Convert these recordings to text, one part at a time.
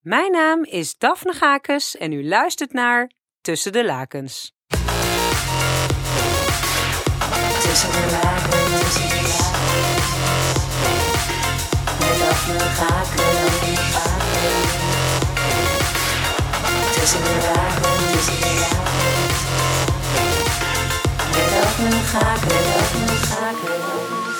Mijn naam is Daphne Gakes en u luistert naar Tussen de Lakens. Tussen de lagen. Met Daphne Gaken. Tussen de lagen, tussen de lagen. Met Daphne Gaken, Daphne Gaken.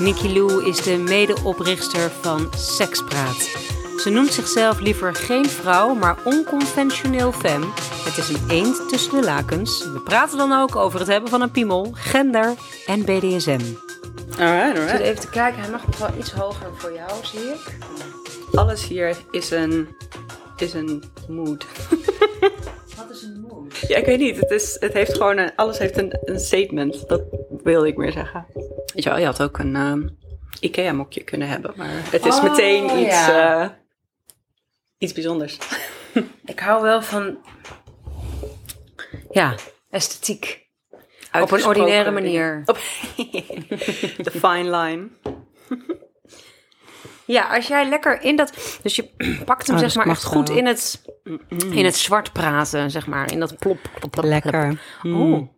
Nikki Lou is de medeoprichter van Sekspraat. Ze noemt zichzelf liever geen vrouw, maar onconventioneel femme. Het is een eend tussen de lakens. We praten dan ook over het hebben van een piemel, gender en BDSM. Alright, zit alright. even te kijken, hij mag nog wel iets hoger voor jou, zie ik. Alles hier is een, is een mood. Wat is een mood? Ja, ik weet niet. Het, is, het heeft gewoon een, alles heeft een, een statement. Dat wil ik meer zeggen. Weet je wel, je had ook een ehm, Ikea-mokje kunnen hebben. Maar het is Oh, meteen iets, ja. eh, iets bijzonders. Ik hou wel van, ja, esthetiek. Op een ordinaire manier. Op de fine line. Ja, als jij lekker in dat... Dus je pakt hem Oh, zeg maar echt goed wel. in het, in het zwart praten, zeg maar. In dat plop, plop, plop, plop. Oh.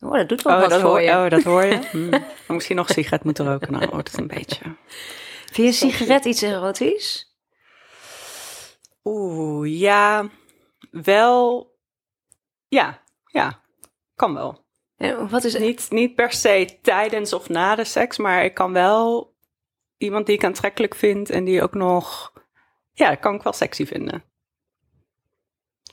oh, dat doet wel Oh, wat dat voor hoor, je. oh, dat hoor je. Maar Misschien nog een sigaret moeten roken. Nou, wordt het een beetje... Vind je een sigaret iets erotisch? Oeh, ja. Wel... Ja, ja. Kan wel. En wat is Niet, niet per se tijdens of na de seks, maar ik kan wel iemand die ik aantrekkelijk vind en die ook nog, ja, kan ik wel sexy vinden.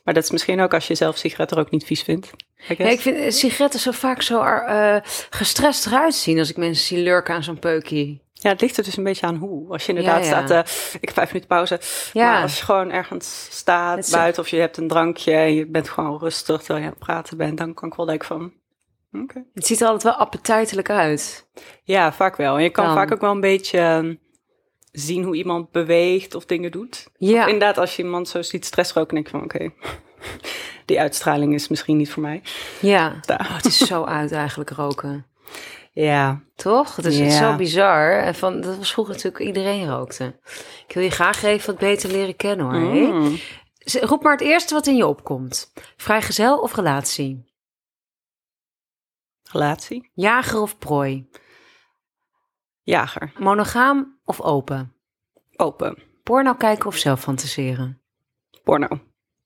Maar dat is misschien ook als je zelf sigaretten ook niet vies vindt. I Ja, guess. ik vind eh, sigaretten zo vaak zo eh, gestrest eruit zien als ik mensen zie lurken aan zo'n peukie. Ja, het ligt er dus een beetje aan hoe. Als je inderdaad Ja, ja. staat, eh, ik heb vijf minuten pauze. Ja. Maar als je gewoon ergens staat buiten of je hebt een drankje en je bent gewoon rustig terwijl je aan het praten bent, dan kan ik wel denken van, Het ziet er altijd wel appetijtelijk uit. Ja, vaak wel. En je kan vaak ook wel een beetje ehm, zien hoe iemand beweegt of dingen doet. Ja, Inderdaad, als je iemand zo ziet stressroken, denk je van oké, die uitstraling is misschien niet voor mij. ja. Oh, het is zo uit eigenlijk roken. Ja, Toch? Het is Ja. zo bizar. En van, dat was vroeger natuurlijk iedereen rookte. Ik wil je graag even wat beter leren kennen hoor. Mm. Roep maar het eerste wat in je opkomt. Vrijgezel of relatie? Relatie, Jager of prooi? jager, Monogaam of open? open, Porno kijken of zelf fantaseren? porno.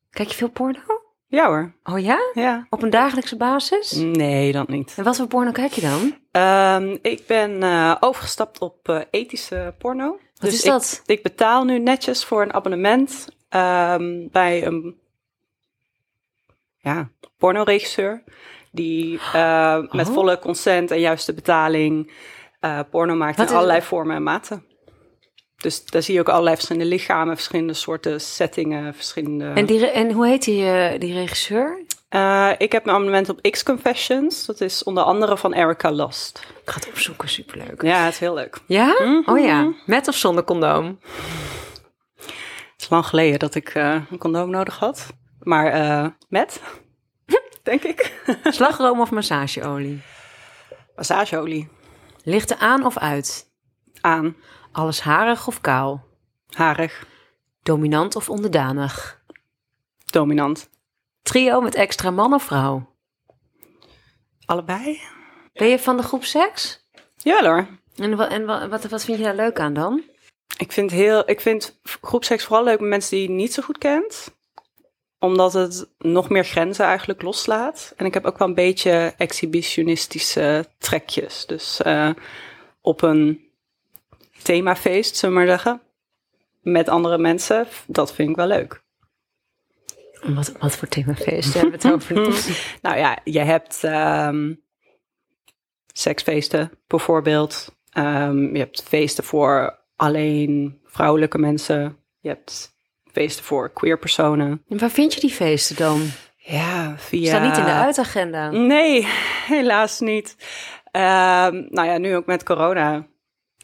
Kijk je veel porno? Ja hoor, Oh ja? ja. Op een dagelijkse basis? Nee, dat niet. En wat voor porno kijk je dan? Ehm, ik ben eh, overgestapt op eh, ethische porno. Wat Dus is ik- dat? Ik, betaal nu netjes voor een abonnement ehm, bij een ja, pornoregisseur. Die eh, met Oh. volle consent en juiste betaling eh, porno maakt Wat in allerlei vormen en maten. Dus daar zie je ook allerlei verschillende lichamen, verschillende soorten settingen, verschillende... En, die, en hoe heet die, eh, die regisseur? Ik heb een abonnement op X-Confessions. Dat is onder andere van Erica Lost. Ik ga het opzoeken, superleuk. Ja, het is heel leuk. Ja? Mhm. Oh ja, met of zonder condoom? Het is lang geleden dat ik een condoom nodig had. Maar met, denk ik. Slagroom of massageolie? Massageolie. Lichten aan of uit? Aan. Alles harig of kaal? Harig. Dominant of onderdanig? Dominant. Trio met extra man of vrouw? Allebei? Ben je van de groep seks? Ja hoor. En, wa- en wa- wat, wat vind je daar leuk aan dan? Ik vind, heel, ik vind groepseks vooral leuk met mensen die je niet zo goed kent. Omdat het nog meer grenzen eigenlijk loslaat. En ik heb ook wel een beetje exhibitionistische trekjes. Dus eh, op een themafeest, zullen we maar zeggen. Met andere mensen, dat vind ik wel leuk. Wat, wat voor themafeest hebben we het over? Nou ja, je hebt ehm, seksfeesten bijvoorbeeld. Ehm, je hebt feesten voor alleen vrouwelijke mensen. Je hebt feesten voor queer personen. En waar vind je die feesten dan? Ja, via... Staan niet in de uitagenda. Nee, helaas niet. Ehm, nou ja, nu ook met corona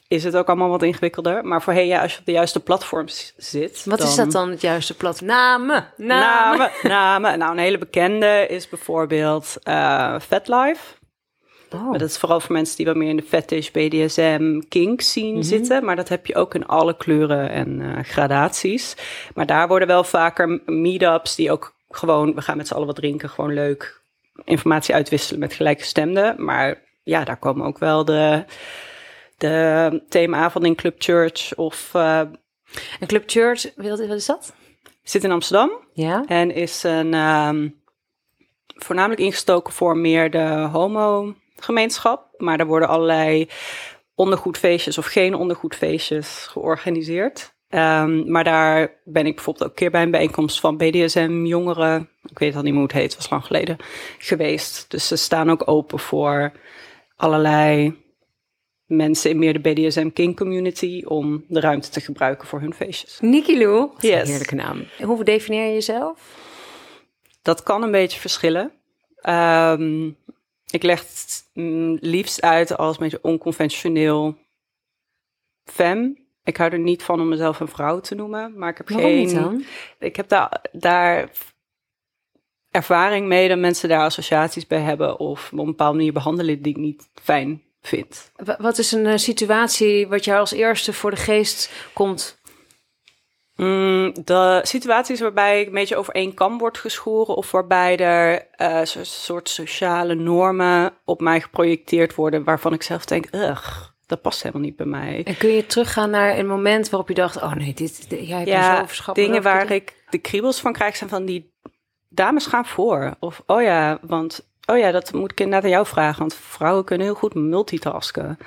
is het ook allemaal wat ingewikkelder. Maar voorheen, ja, als je op de juiste platforms zit... Wat is dat dan, het juiste plat? Namen, namen. Namen, namen. Nou, een hele bekende is bijvoorbeeld eh FetLife. Oh. Maar dat is vooral voor mensen die wat meer in de fetish, BDSM, kink scene Mhm. zitten. Maar dat heb je ook in alle kleuren en eh, gradaties. Maar daar worden wel vaker meetups die ook gewoon... We gaan met z'n allen wat drinken, gewoon leuk informatie uitwisselen met gelijkgestemden. Maar ja, daar komen ook wel de, de themaavond in Club Church of... eh En Club Church, wat, is dat? zit in Amsterdam. Ja. En is een, ehm, voornamelijk ingestoken voor meer de homo-gemeenschap. Maar er worden allerlei ondergoedfeestjes of geen ondergoedfeestjes georganiseerd. Ehm, maar daar ben ik bijvoorbeeld ook een keer bij een bijeenkomst van BDSM jongeren. Ik weet al niet hoe het heet, was lang geleden geweest. Dus ze staan ook open voor allerlei mensen in meer de BDSM King community om de ruimte te gebruiken voor hun feestjes. Nikki Lou. Wat een Yes. heerlijke naam. Hoe definieer je jezelf? Dat kan een beetje verschillen. Ehm, ik leg het mm, liefst uit als een beetje onconventioneel femme. Ik hou er niet van om mezelf een vrouw te noemen, maar ik heb Waarom geen. niet dan? Ik heb daar, daar ervaring mee dat mensen daar associaties bij hebben of op een bepaalde manier behandelen die ik niet fijn vind. Wa- Wat is een eh, situatie wat jou als eerste voor de geest komt? Mm, de situaties waarbij ik een beetje over één kam wordt geschoren of waarbij er eh, zo- soort sociale normen op mij geprojecteerd worden waarvan ik zelf denk, ugh, dat past helemaal niet bij mij. En kun je teruggaan naar een moment waarop je dacht: oh nee, dit, dit jij hebt zo Ja, verschappen. dingen waar ik de kriebels van krijg zijn van die dames gaan voor. Of, oh ja, want, oh ja, dat moet ik inderdaad aan jou vragen, want vrouwen kunnen heel goed multitasken.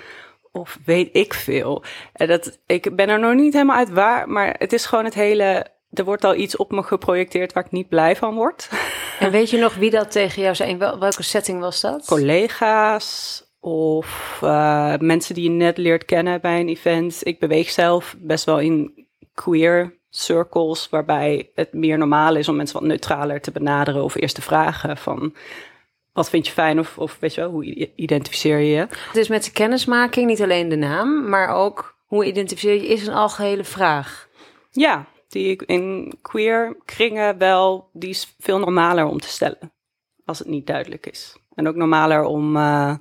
Of weet ik veel. En dat, ik ben er nog niet helemaal uit waar, maar het is gewoon het hele... Er wordt al iets op me geprojecteerd waar ik niet blij van word. En weet je nog wie dat tegen jou zei? Wel- welke setting was dat? Collega's of eh, mensen die je net leert kennen bij een event. Ik beweeg zelf best wel in queer circles, waarbij het meer normaal is om mensen wat neutraler te benaderen of eerst te vragen van... Wat vind je fijn of, of weet je wel, hoe identificeer je je? Dus met de kennismaking, niet alleen de naam, maar ook hoe identificeer je, is een algehele vraag. Ja, die ik in queer kringen wel, die is veel normaler om te stellen. Als het niet duidelijk is. En ook normaler om eh,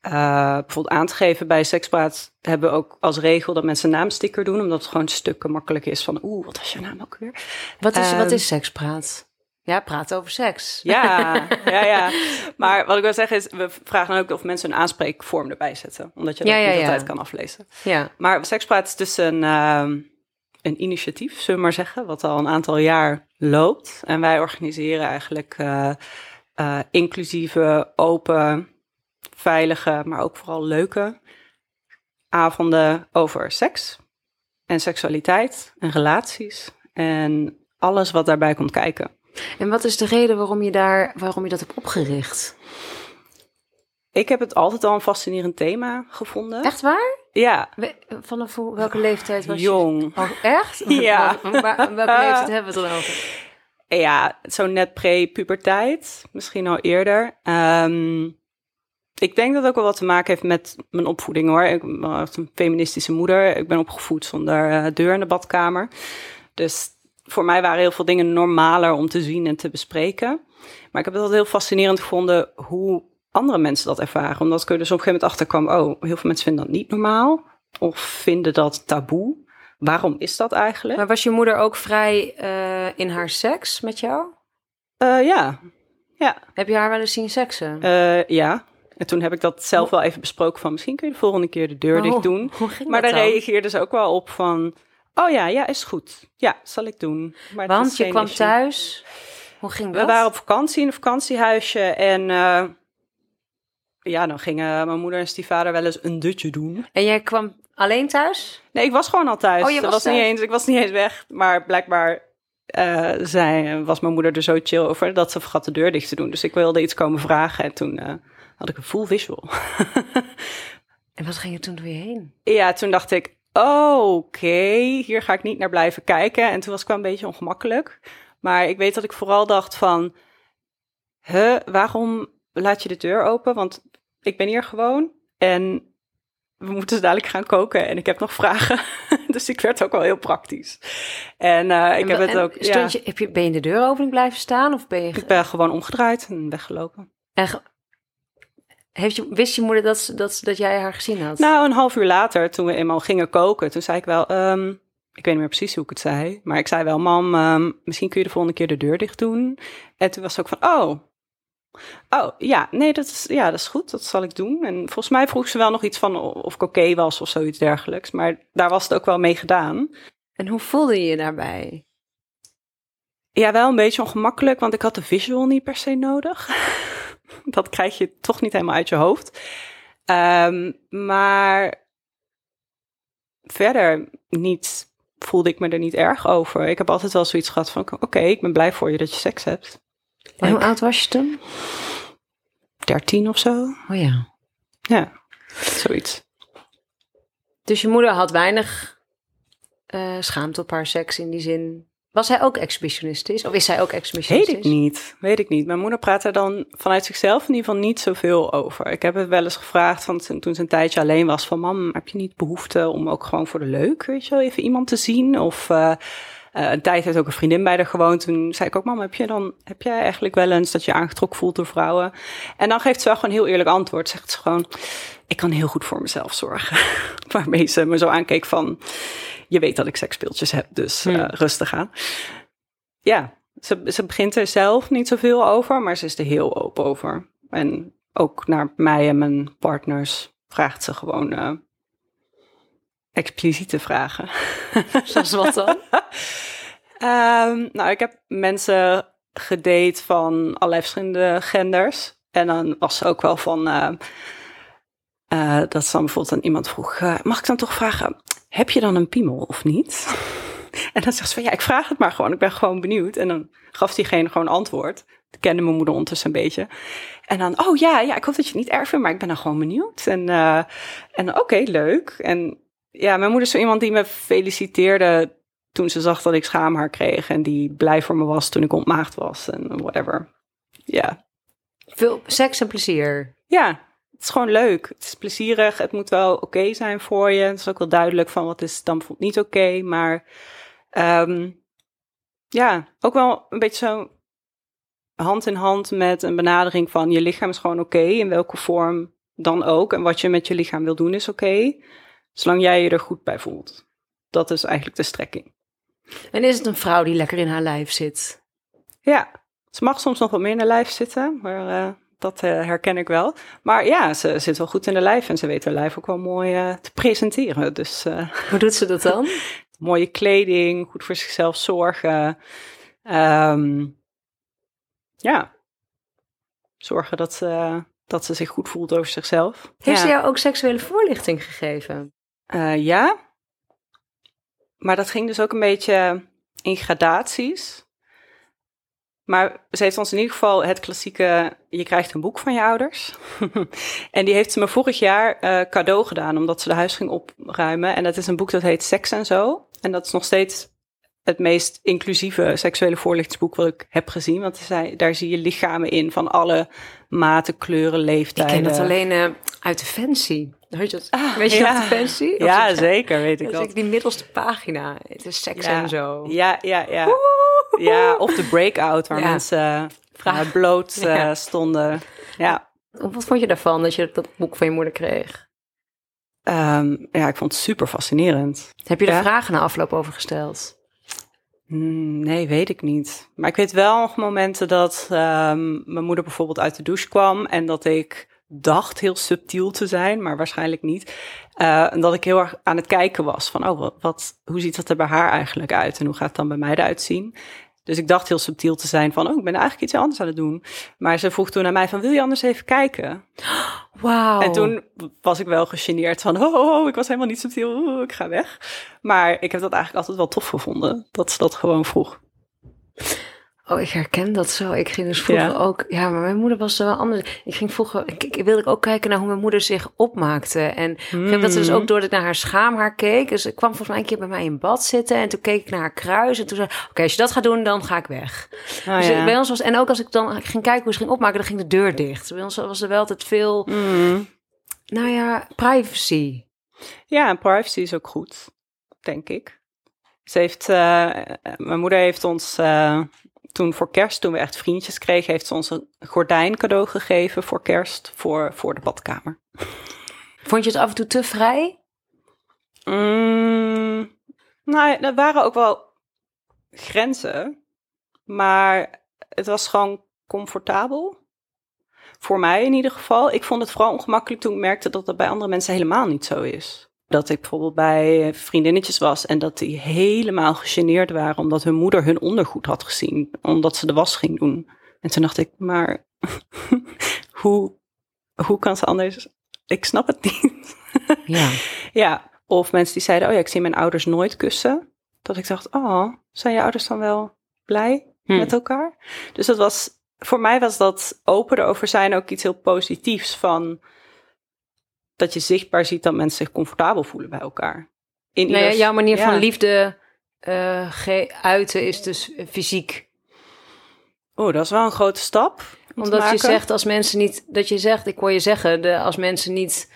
eh, bijvoorbeeld aan te geven bij sekspraat. Hebben we ook als regel dat mensen een naamsticker doen. Omdat het gewoon stukken makkelijk is van, oeh, wat was je naam ook weer? Wat is, Ehm, wat is sekspraat? Ja, praten over seks. Ja, ja, ja. Maar wat ik wil zeggen is, we vragen dan ook of mensen een aanspreekvorm erbij zetten. Omdat je dat Ja, ja, niet ja. altijd kan aflezen. Ja. Maar Sekspraat is dus een, ehm, een initiatief, zullen we maar zeggen, wat al een aantal jaar loopt. En wij organiseren eigenlijk eh, eh, inclusieve, open, veilige, maar ook vooral leuke avonden over seks en seksualiteit en relaties en alles wat daarbij komt kijken. En wat is de reden waarom je, daar, waarom je dat hebt opgericht? Ik heb het altijd al een fascinerend thema gevonden. Echt waar? Ja, We- Vanaf hoe- welke leeftijd was jong. je? Oh, echt? Ja. Welke leeftijd hebben we het dan over? Ja, zo net pre-puberteit, misschien al eerder. Ehm, ik denk dat het ook wel wat te maken heeft met mijn opvoeding hoor. Ik was een feministische moeder. Ik ben opgevoed zonder eh, deur in de badkamer. Dus voor mij waren heel veel dingen normaler om te zien en te bespreken. Maar ik heb het altijd heel fascinerend gevonden hoe andere mensen dat ervaren. Omdat ik er dus op een gegeven moment achter kwam, oh, heel veel mensen vinden dat niet normaal. Of vinden dat taboe. Waarom is dat eigenlijk? Maar was je moeder ook vrij eh, in haar seks met jou? Eh, ja, ja. Heb je haar wel eens zien seksen? Eh, ja. En toen heb ik dat zelf wel even besproken van misschien kun je de volgende keer de deur Maar dicht doen. Hoe ging Maar dat daar reageerde ze ook wel op van, oh ja, ja, is goed. Ja, zal ik doen. Maar Want je kwam issue. thuis. Hoe ging dat? We waren op vakantie in een vakantiehuisje en eh, ja, dan gingen mijn moeder en stiefvader wel eens een dutje doen. En jij kwam alleen thuis? Nee, ik was gewoon al thuis. Oh, je was niet eens, ik was niet eens weg, maar blijkbaar eh, zei, was mijn moeder er zo chill over dat ze vergat de deur dicht te doen. Dus ik wilde iets komen vragen en toen eh, had ik een full visual. En wat ging je toen door je heen? Ja, toen dacht ik, oké, hier ga ik niet naar blijven kijken. En toen was ik wel een beetje ongemakkelijk. Maar ik weet dat ik vooral dacht van, huh, waarom laat je de deur open? Want ik ben hier gewoon en we moeten zo dadelijk gaan koken en ik heb nog vragen. dus ik werd ook wel heel praktisch. En eh, ik heb het ook, ja, je, heb je, ben je in de deuropening blijven staan of ben je... ik ben gewoon omgedraaid en weggelopen. en heeft je, wist je moeder dat, ze- dat, ze- dat jij haar gezien had? Nou, een half uur later, toen we eenmaal gingen koken, toen zei ik wel, ehm, ik weet niet meer precies hoe ik het zei, maar ik zei wel, mam, ehm, misschien kun je de volgende keer de deur dicht doen. En toen was ze ook van, oh, oh, ja, nee, dat is, ja, dat is goed, dat zal ik doen. En volgens mij vroeg ze wel nog iets van of ik oké was of zoiets dergelijks, maar daar was het ook wel mee gedaan. En hoe voelde je je daarbij? Ja, wel een beetje ongemakkelijk, want ik had de visual niet per se nodig. dat krijg je toch niet helemaal uit je hoofd. Ehm, maar verder niet, voelde ik me er niet erg over. Ik heb altijd wel zoiets gehad van, oké, ik ben blij voor je dat je seks hebt. En hoe oud was je toen? 13 of zo. Oh ja. Ja, zoiets. Dus je moeder had weinig eh, schaamte op haar seks in die zin. Was zij ook exhibitionistisch? Of is zij ook Weet exhibitionistisch? ik niet, weet ik niet. Mijn moeder praat er dan vanuit zichzelf in ieder geval niet zoveel over. Ik heb het wel eens gevraagd van toen toen ze een tijdje alleen was van mam, heb je niet behoefte om ook gewoon voor de leuk, weet je wel, even iemand te zien? Of eh, eh, een tijd heeft ook een vriendin bij haar gewoond. Toen zei ik ook, mam, heb je dan, heb jij eigenlijk wel eens dat je aangetrokken voelt door vrouwen? En dan geeft ze wel gewoon een heel eerlijk antwoord. Zegt ze gewoon, ik kan heel goed voor mezelf zorgen. Waarmee ze me zo aankeek van, je weet dat ik seksspeeltjes heb, dus eh, Hmm. rustig aan. Ja, ze, ze begint er zelf niet zoveel over, maar ze is er heel open over. En ook naar mij en mijn partners vraagt ze gewoon eh, expliciete vragen. Zoals wat dan? Ehm, nou, ik heb mensen gedate van allerlei verschillende genders. En dan was ze ook wel van... eh, eh, dat ze dan bijvoorbeeld aan iemand vroeg... eh, mag ik dan toch vragen, heb je dan een piemel of niet? en dan zegt ze van, ja, ik vraag het maar gewoon. Ik ben gewoon benieuwd. En dan gaf diegene gewoon antwoord. Kende mijn moeder ondertussen een beetje. En dan, oh ja, ja, ik hoop dat je het niet erg vindt, maar ik ben dan gewoon benieuwd. En, en oké, leuk. En ja, mijn moeder is zo iemand die me feliciteerde toen ze zag dat ik schaamhaar kreeg. En die blij voor me was toen ik ontmaagd was en whatever. Ja, Veel seks en plezier. ja, het is gewoon leuk. Het is plezierig. Het moet wel oké zijn voor je. Het is ook wel duidelijk van wat is dan niet oké. maar ehm, ja, ook wel een beetje zo hand in hand met een benadering van je lichaam is gewoon oké. in welke vorm dan ook. En wat je met je lichaam wil doen is oké. Zolang jij je er goed bij voelt. Dat is eigenlijk de strekking. En is het een vrouw die lekker in haar lijf zit? Ja, ze mag soms nog wat meer in de lijf zitten, maar eh, dat eh, herken ik wel. Maar ja, ze zit wel goed in de lijf en ze weet haar lijf ook wel mooi eh, te presenteren. Dus Hoe doet ze dat dan? mooie kleding, goed voor zichzelf zorgen. Ehm, ja, zorgen dat ze, dat ze zich goed voelt over zichzelf. Heeft ja. ze jou ook seksuele voorlichting gegeven? Eh, ja, maar dat ging dus ook een beetje in gradaties. Maar ze heeft ons in ieder geval het klassieke, je krijgt een boek van je ouders. en die heeft ze me vorig jaar eh, cadeau gedaan, omdat ze de huis ging opruimen. En dat is een boek dat heet Seks en Zo. En dat is nog steeds het meest inclusieve seksuele voorlichtingsboek wat ik heb gezien. Want zijn- daar zie je lichamen in van alle maten, kleuren, Ik leeftijden. ken dat alleen eh, uit de fancy. Weet je, dat, Ah, weet je ja. nog de fancy? Of Ja, zeker, weet ik Dat dat. is ik die middelste pagina. Het is seks Ja. en zo. Ja, ja, ja. Ja, of de breakout waar Ja. mensen uh, bloot eh, Ja. stonden. Ja. Wat vond je daarvan dat je dat boek van je moeder kreeg? Ehm, ja, ik vond het super fascinerend. Heb je er vragen na afloop over gesteld? Hmm, nee, weet ik niet. Maar ik weet wel nog momenten dat ehm, mijn moeder bijvoorbeeld uit de douche kwam en dat ik dacht heel subtiel te zijn, maar waarschijnlijk niet. Eh, en dat ik heel erg aan het kijken was van, oh, wat, wat, hoe ziet dat er bij haar eigenlijk uit en hoe gaat het dan bij mij eruit zien? Dus ik dacht heel subtiel te zijn van, oh, ik ben eigenlijk iets anders aan het doen. Maar ze vroeg toen aan mij van, wil je anders even kijken? Wauw. En toen was ik wel gegeneerd van, oh, oh, oh, ik was helemaal niet subtiel, oh, ik ga weg. Maar ik heb dat eigenlijk altijd wel tof gevonden, dat ze dat gewoon vroeg. Oh, ik herken dat zo. Ik ging dus vroeger Ja. ook... Ja, maar mijn moeder was er wel anders. Ik ging vroeger... Ik, ik wilde ook kijken naar hoe mijn moeder zich opmaakte. En moment dat ze dus ook door ik naar haar schaamhaar keek. Dus ik kwam volgens mij een keer bij mij in bad zitten. En toen keek ik naar haar kruis. En toen zei oké, als je dat gaat doen, dan ga ik weg. Dus ja. bij ons was... En ook als ik dan ging kijken hoe ze ging opmaken, dan ging de deur dicht. Bij ons was er wel altijd veel... Mm. Nou ja, privacy. Ja, en privacy is ook goed, denk ik. Ze heeft, eh, mijn moeder heeft ons eh, toen voor kerst, toen we echt vriendjes kregen, heeft ze ons een gordijn cadeau gegeven voor kerst voor, voor de badkamer. Vond je het af en toe te vrij? Mm, nou, er waren ook wel grenzen, maar het was gewoon comfortabel. Voor mij in ieder geval. Ik vond het vooral ongemakkelijk toen ik merkte dat dat bij andere mensen helemaal niet zo is. Dat ik bijvoorbeeld bij vriendinnetjes was en dat die helemaal gegeneerd waren omdat hun moeder hun ondergoed had gezien, omdat ze de was ging doen. En toen dacht ik, maar hoe, hoe kan ze anders? Ik snap het niet. Ja. Ja, of mensen die zeiden, oh ja, ik zie mijn ouders nooit kussen. Dat ik dacht, oh, zijn je ouders dan wel blij Hm. met elkaar? Dus dat was, voor mij was dat open erover zijn ook iets heel positiefs van dat je zichtbaar ziet dat mensen zich comfortabel voelen bij elkaar. In Nou ja, jouw manier ja. van liefde ge- uiten is dus eh, fysiek. Oh, dat is wel een grote stap. om Omdat je zegt als mensen niet, dat je zegt, ik hoor je zeggen, de, als mensen niet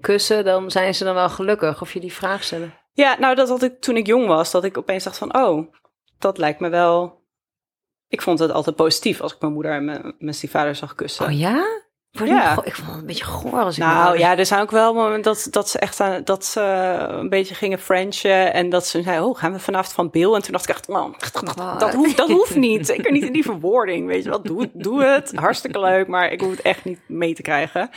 kussen, dan zijn ze dan wel gelukkig. Of je die vraag stellen. Ja, nou dat had ik toen ik jong was, dat ik opeens dacht van, oh, dat lijkt me wel... Ik vond het altijd positief als ik mijn moeder en mijn, mijn stiefvader zag kussen. Oh ja? Ik vond, het Ja. ik vond het een beetje goor als ik Nou ja, er zijn ook wel momenten dat, dat ze echt aan, dat ze een beetje gingen Frenchen en dat ze zei, oh, gaan we vanavond van Bill? En toen dacht ik echt, oh, dat, dat, hoeft, dat hoeft niet. Zeker niet in die verwoording, weet je wel. Doe, doe het, hartstikke leuk, maar ik hoef het echt niet mee te krijgen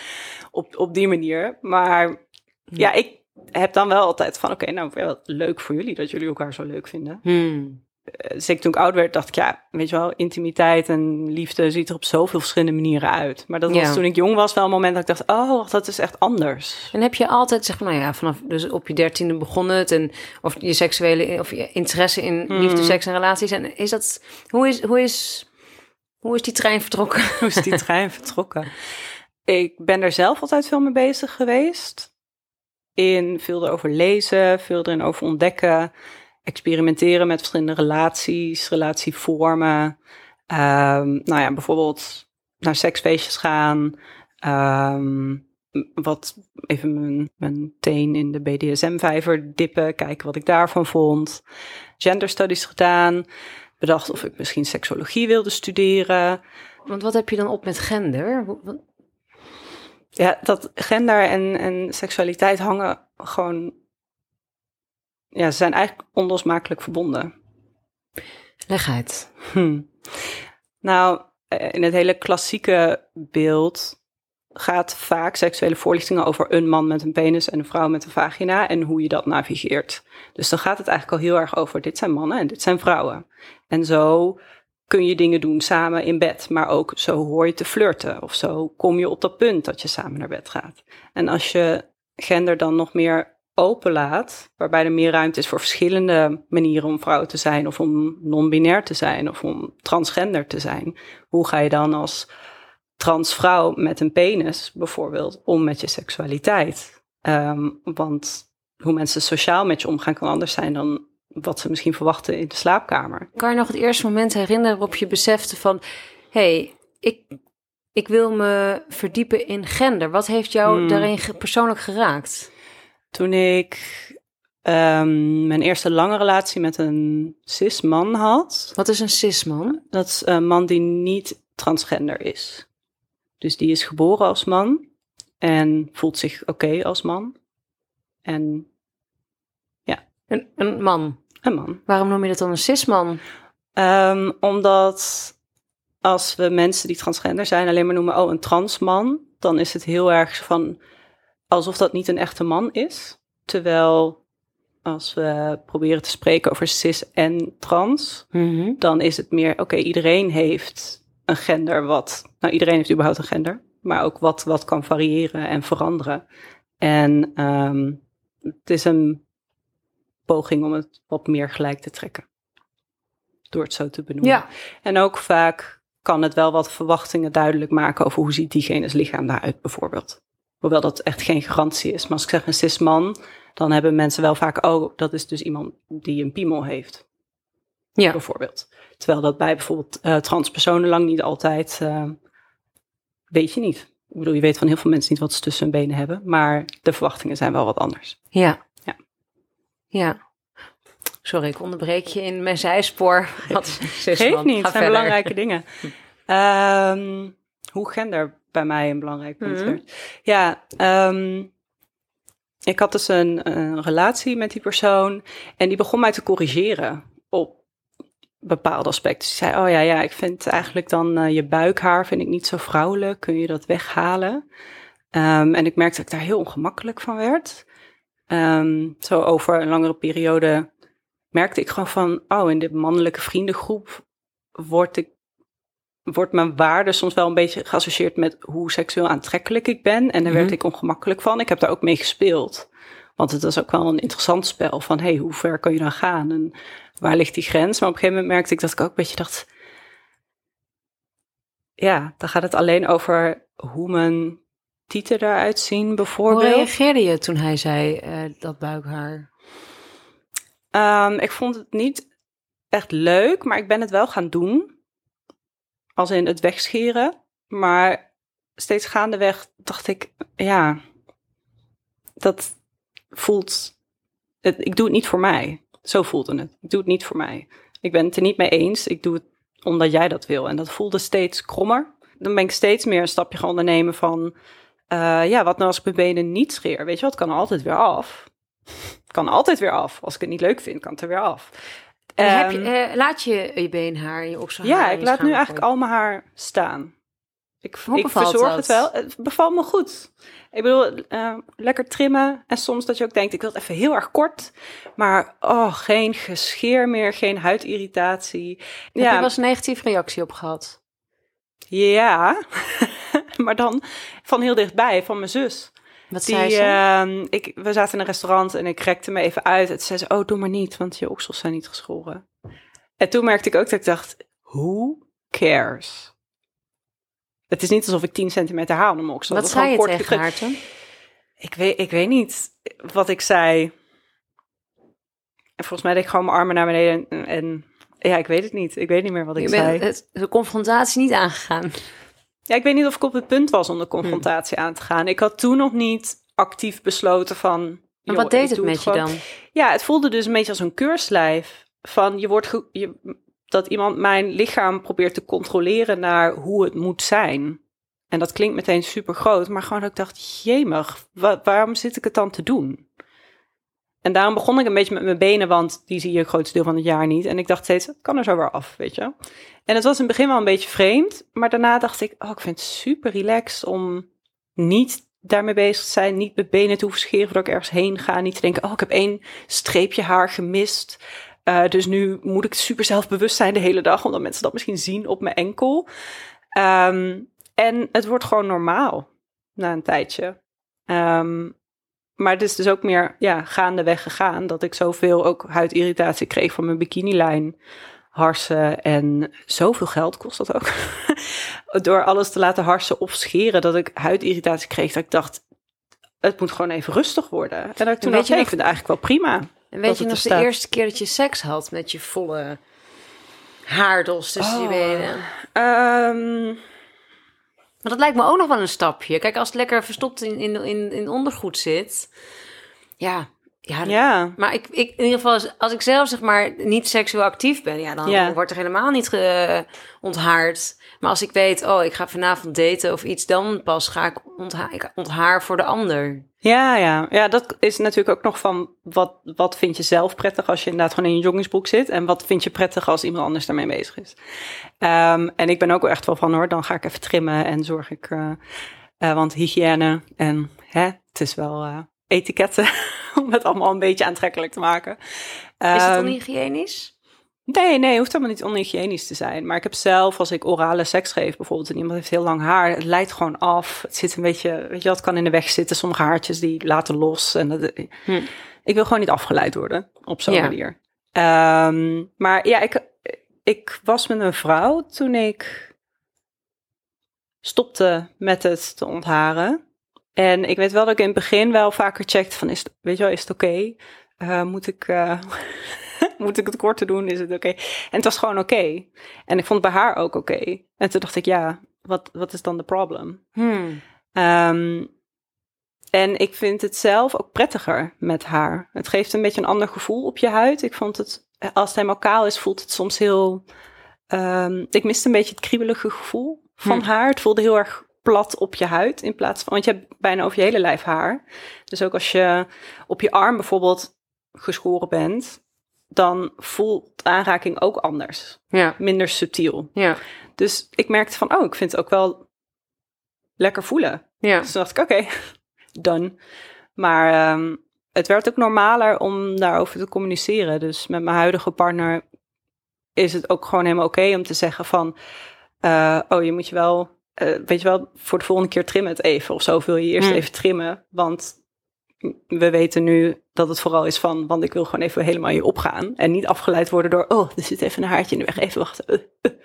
op, op die manier. Maar ja, ik heb dan wel altijd van, oké, nou, wel leuk voor jullie dat jullie elkaar zo leuk vinden. Hmm. Eh, Zeker toen ik oud werd, dacht ik, ja, weet je wel, intimiteit en liefde ziet er op zoveel verschillende manieren uit. Maar dat was Ja. toen ik jong was wel een moment dat ik dacht, oh, dat is echt anders. En heb je altijd, zeg maar, nou ja, vanaf dus op je dertiende begon het en of je seksuele of je interesse in Hmm. liefde, seks en relaties en is dat hoe is hoe is hoe is die trein vertrokken? Hoe is die trein vertrokken? Ik ben er zelf altijd veel mee bezig geweest. In veel erover lezen, veel erin over ontdekken. Experimenteren met verschillende relaties, relatievormen. Ehm, nou ja, bijvoorbeeld naar seksfeestjes gaan. Ehm, wat even mijn, mijn teen in de BDSM-vijver dippen. Kijken wat ik daarvan vond. Gender studies gedaan. Bedacht of ik misschien seksologie wilde studeren. Want wat heb je dan op met gender? Ja, dat gender en, en seksualiteit hangen gewoon. Ja, ze zijn eigenlijk onlosmakelijk verbonden. Leg uit. Hm. Nou, eh, in het hele klassieke beeld gaat vaak seksuele voorlichtingen over een man met een penis en een vrouw met een vagina en hoe je dat navigeert. Dus dan gaat het eigenlijk al heel erg over dit zijn mannen en dit zijn vrouwen. En zo kun je dingen doen samen in bed, maar ook zo hoor je te flirten of zo kom je op dat punt dat je samen naar bed gaat. En als je gender dan nog meer openlaat, waarbij er meer ruimte is voor verschillende manieren om vrouw te zijn of om non-binair te zijn of om transgender te zijn, hoe ga je dan als transvrouw met een penis bijvoorbeeld om met je seksualiteit? Ehm, want hoe mensen sociaal met je omgaan kan anders zijn dan wat ze misschien verwachten in de slaapkamer. Kan je nog het eerste moment herinneren waarop je besefte van... hey, ik, ik wil me verdiepen in gender. Wat heeft jou Hmm. daarin persoonlijk geraakt? Toen ik ehm, mijn eerste lange relatie met een cis-man had, Wat is een cisman? dat is een man die niet transgender is. Dus die is geboren als man en voelt zich oké als man. En Een, een man. een man. Waarom noem je dat dan een cisman? Ehm, omdat als we mensen die transgender zijn alleen maar noemen, oh, een transman, dan is het heel erg van alsof dat niet een echte man is. Terwijl als we proberen te spreken over cis en trans, dan is het meer, oké, iedereen heeft een gender wat, nou iedereen heeft überhaupt een gender, maar ook wat, wat kan variëren en veranderen. En ehm, het is een poging om het wat meer gelijk te trekken. door het zo te benoemen. Ja. En ook vaak kan het wel wat verwachtingen duidelijk maken over hoe ziet diegene's lichaam daaruit bijvoorbeeld. Hoewel dat echt geen garantie is. Maar als ik zeg een cis-man, dan hebben mensen wel vaak, oh, dat is dus iemand die een piemel heeft, Ja. bijvoorbeeld. Terwijl dat bij bijvoorbeeld eh, transpersonen lang niet altijd, eh, weet je niet. Ik bedoel, je weet van heel veel mensen niet wat ze tussen hun benen hebben, maar de verwachtingen zijn wel wat anders. Ja. Ja. Ja. Sorry, ik onderbreek je in mijn zijspoor. Wat Geeft niet, het zijn belangrijke dingen. Ehm, hoe gender bij mij een belangrijk punt Mhm. werd. Ja, ehm, ik had dus een, een relatie met die persoon en die begon mij te corrigeren op bepaalde aspecten. Ze zei, oh ja, ja, ik vind eigenlijk dan eh, je buikhaar vind ik niet zo vrouwelijk. Kun je dat weghalen? Ehm, en ik merkte dat ik daar heel ongemakkelijk van werd. Ehm, zo over een langere periode merkte ik gewoon van, oh, in de mannelijke vriendengroep word ik, wordt mijn waarde soms wel een beetje geassocieerd met hoe seksueel aantrekkelijk ik ben. En daar werd Mhm. ik ongemakkelijk van. Ik heb daar ook mee gespeeld. Want het was ook wel een interessant spel van, hey, hoe ver kan je dan gaan? En waar ligt die grens? Maar op een gegeven moment merkte ik dat ik ook een beetje dacht, ja, dan gaat het alleen over hoe mijn tieten eruit zien, Hoe bijvoorbeeld. reageerde je toen hij zei eh, dat buikhaar? Ehm, ik vond het niet echt leuk, maar ik ben het wel gaan doen. Als in het wegscheren. Maar steeds gaandeweg dacht ik, ja, dat voelt. Het, ik doe het niet voor mij. Zo voelde het. Ik doe het niet voor mij. Ik ben het er niet mee eens. Ik doe het omdat jij dat wil. En dat voelde steeds krommer. Dan ben ik steeds meer een stapje gaan ondernemen van, eh, ja, wat nou als ik mijn benen niet scheer? Weet je wat, kan altijd weer af. Kan altijd weer af. Als ik het niet leuk vind, kan het er weer af. En heb je, Ehm, eh, laat je je beenhaar en je okselhaar ja, ik je laat nu eigenlijk al mijn haar staan. Ik, Hoe ik verzorg dat? het wel. Het bevalt me goed. Ik bedoel, eh, lekker trimmen. En soms dat je ook denkt, ik wil het even heel erg kort. Maar oh, geen gescheer meer, geen huidirritatie. Heb je ja, wel eens een negatieve reactie op gehad? ja. maar dan van heel dichtbij, van mijn zus. Wat Die, zei ze? ehm, ik, we zaten in een restaurant en ik rekte me even uit. En toen zei ze, oh, doe maar niet, want je oksels zijn niet geschoren. En toen merkte ik ook dat ik dacht, who cares? Het is niet alsof ik 10 centimeter haal om mijn oksel. Wat zei je tegen geknipt. haar toen? Ik weet, ik weet niet wat ik zei. En volgens mij deed ik gewoon mijn armen naar beneden. En, en ja, ik weet het niet. Ik weet niet meer wat ik Je zei. het, de confrontatie niet aangegaan. Ja, ik weet niet of ik op het punt was om de confrontatie aan te gaan. Ik had toen nog niet actief besloten van... En joh, wat deed het met je dan? Ja, het voelde dus een beetje als een keurslijf. Van je wordt ge- je, dat iemand mijn lichaam probeert te controleren naar hoe het moet zijn. En dat klinkt meteen super groot, maar gewoon dat ik dacht, jemig, wa- waarom zit ik het dan te doen? En daarom begon ik een beetje met mijn benen, want die zie je het grootste deel van het jaar niet. En ik dacht steeds, kan er zo weer af, weet je. En het was in het begin wel een beetje vreemd, maar daarna dacht ik, oh, ik vind het super relaxed om niet daarmee bezig te zijn, niet mijn benen te hoeven scheren voordat ik ergens heen ga, niet te denken, oh, ik heb één streepje haar gemist. Eh, dus nu moet ik super zelfbewust zijn de hele dag, omdat mensen dat misschien zien op mijn enkel. Ehm, en het wordt gewoon normaal na een tijdje. Ehm, maar het is dus ook meer ja, gaandeweg gegaan dat ik zoveel ook huidirritatie kreeg van mijn bikinilijn, harsen en zoveel geld kost dat ook. Door alles te laten harsen of scheren, dat ik huidirritatie kreeg, dat ik dacht, het moet gewoon even rustig worden. En dat ik toen weet dacht, je ik vind het eigenlijk wel prima. En weet je nog de staat. eerste keer dat je seks had met je volle haardos tussen je Oh. benen? Ehm, Maar dat lijkt me ook nog wel een stapje. Kijk, als het lekker verstopt in, in, in, in ondergoed zit. Ja, ja, ja, Maar ik, ik, in ieder geval, als, als ik zelf zeg maar niet seksueel actief ben, ja, dan Ja. wordt er helemaal niet ge, onthaard. Maar als ik weet, oh, ik ga vanavond daten of iets, dan pas ga ik, ontha ik onthaar voor de ander. Ja, ja. ja, dat is natuurlijk ook nog van wat, wat vind je zelf prettig als je inderdaad gewoon in je joggingsbroek zit. En wat vind je prettig als iemand anders daarmee bezig is. Ehm, en ik ben ook wel echt wel van hoor, dan ga ik even trimmen en zorg ik, eh, eh, want hygiëne en hè, het is wel eh, etiketten om het allemaal een beetje aantrekkelijk te maken. Is het Ehm, onhygiënisch? Nee, nee, hoeft helemaal niet onhygiënisch te zijn. Maar ik heb zelf, als ik orale seks geef bijvoorbeeld... en iemand heeft heel lang haar, het leidt gewoon af. Het zit een beetje, weet je wat, kan in de weg zitten. Sommige haartjes die laten los. En dat, Hm. Ik wil gewoon niet afgeleid worden op zo'n Ja. manier. Ehm, maar ja, ik, ik was met een vrouw toen ik stopte met het te ontharen. En ik weet wel dat ik in het begin wel vaker checkte van, is, het- weet je wel, is het oké? Eh, moet, ik, eh, moet ik het korter doen? Is het oké? En het was gewoon oké. En ik vond het bij haar ook oké. En toen dacht ik, ja, wat, wat is dan de problem? Hmm. Ehm, en ik vind het zelf ook prettiger met haar. Het geeft een beetje een ander gevoel op je huid. Ik vond het, als het helemaal kaal is, voelt het soms heel... ehm, ik miste een beetje het kriebelige gevoel van Hm. haar. Het voelde heel erg plat op je huid in plaats van... Want je hebt bijna over je hele lijf haar. Dus ook als je op je arm bijvoorbeeld geschoren bent... dan voelt aanraking ook anders. Ja, Minder subtiel. ja, Dus ik merkte van, oh, ik vind het ook wel lekker voelen. ja. Dus toen dacht ik, oké, done. Maar ehm, het werd ook normaler om daarover te communiceren. Dus met mijn huidige partner is het ook gewoon helemaal oké om te zeggen van... eh, oh, je moet je wel, eh, weet je wel, voor de volgende keer trimmen het even. Of zo wil je eerst even trimmen. Want we weten nu dat het vooral is van... want ik wil gewoon even helemaal hier opgaan. En niet afgeleid worden door... oh, er zit even een haartje in de weg, even wachten.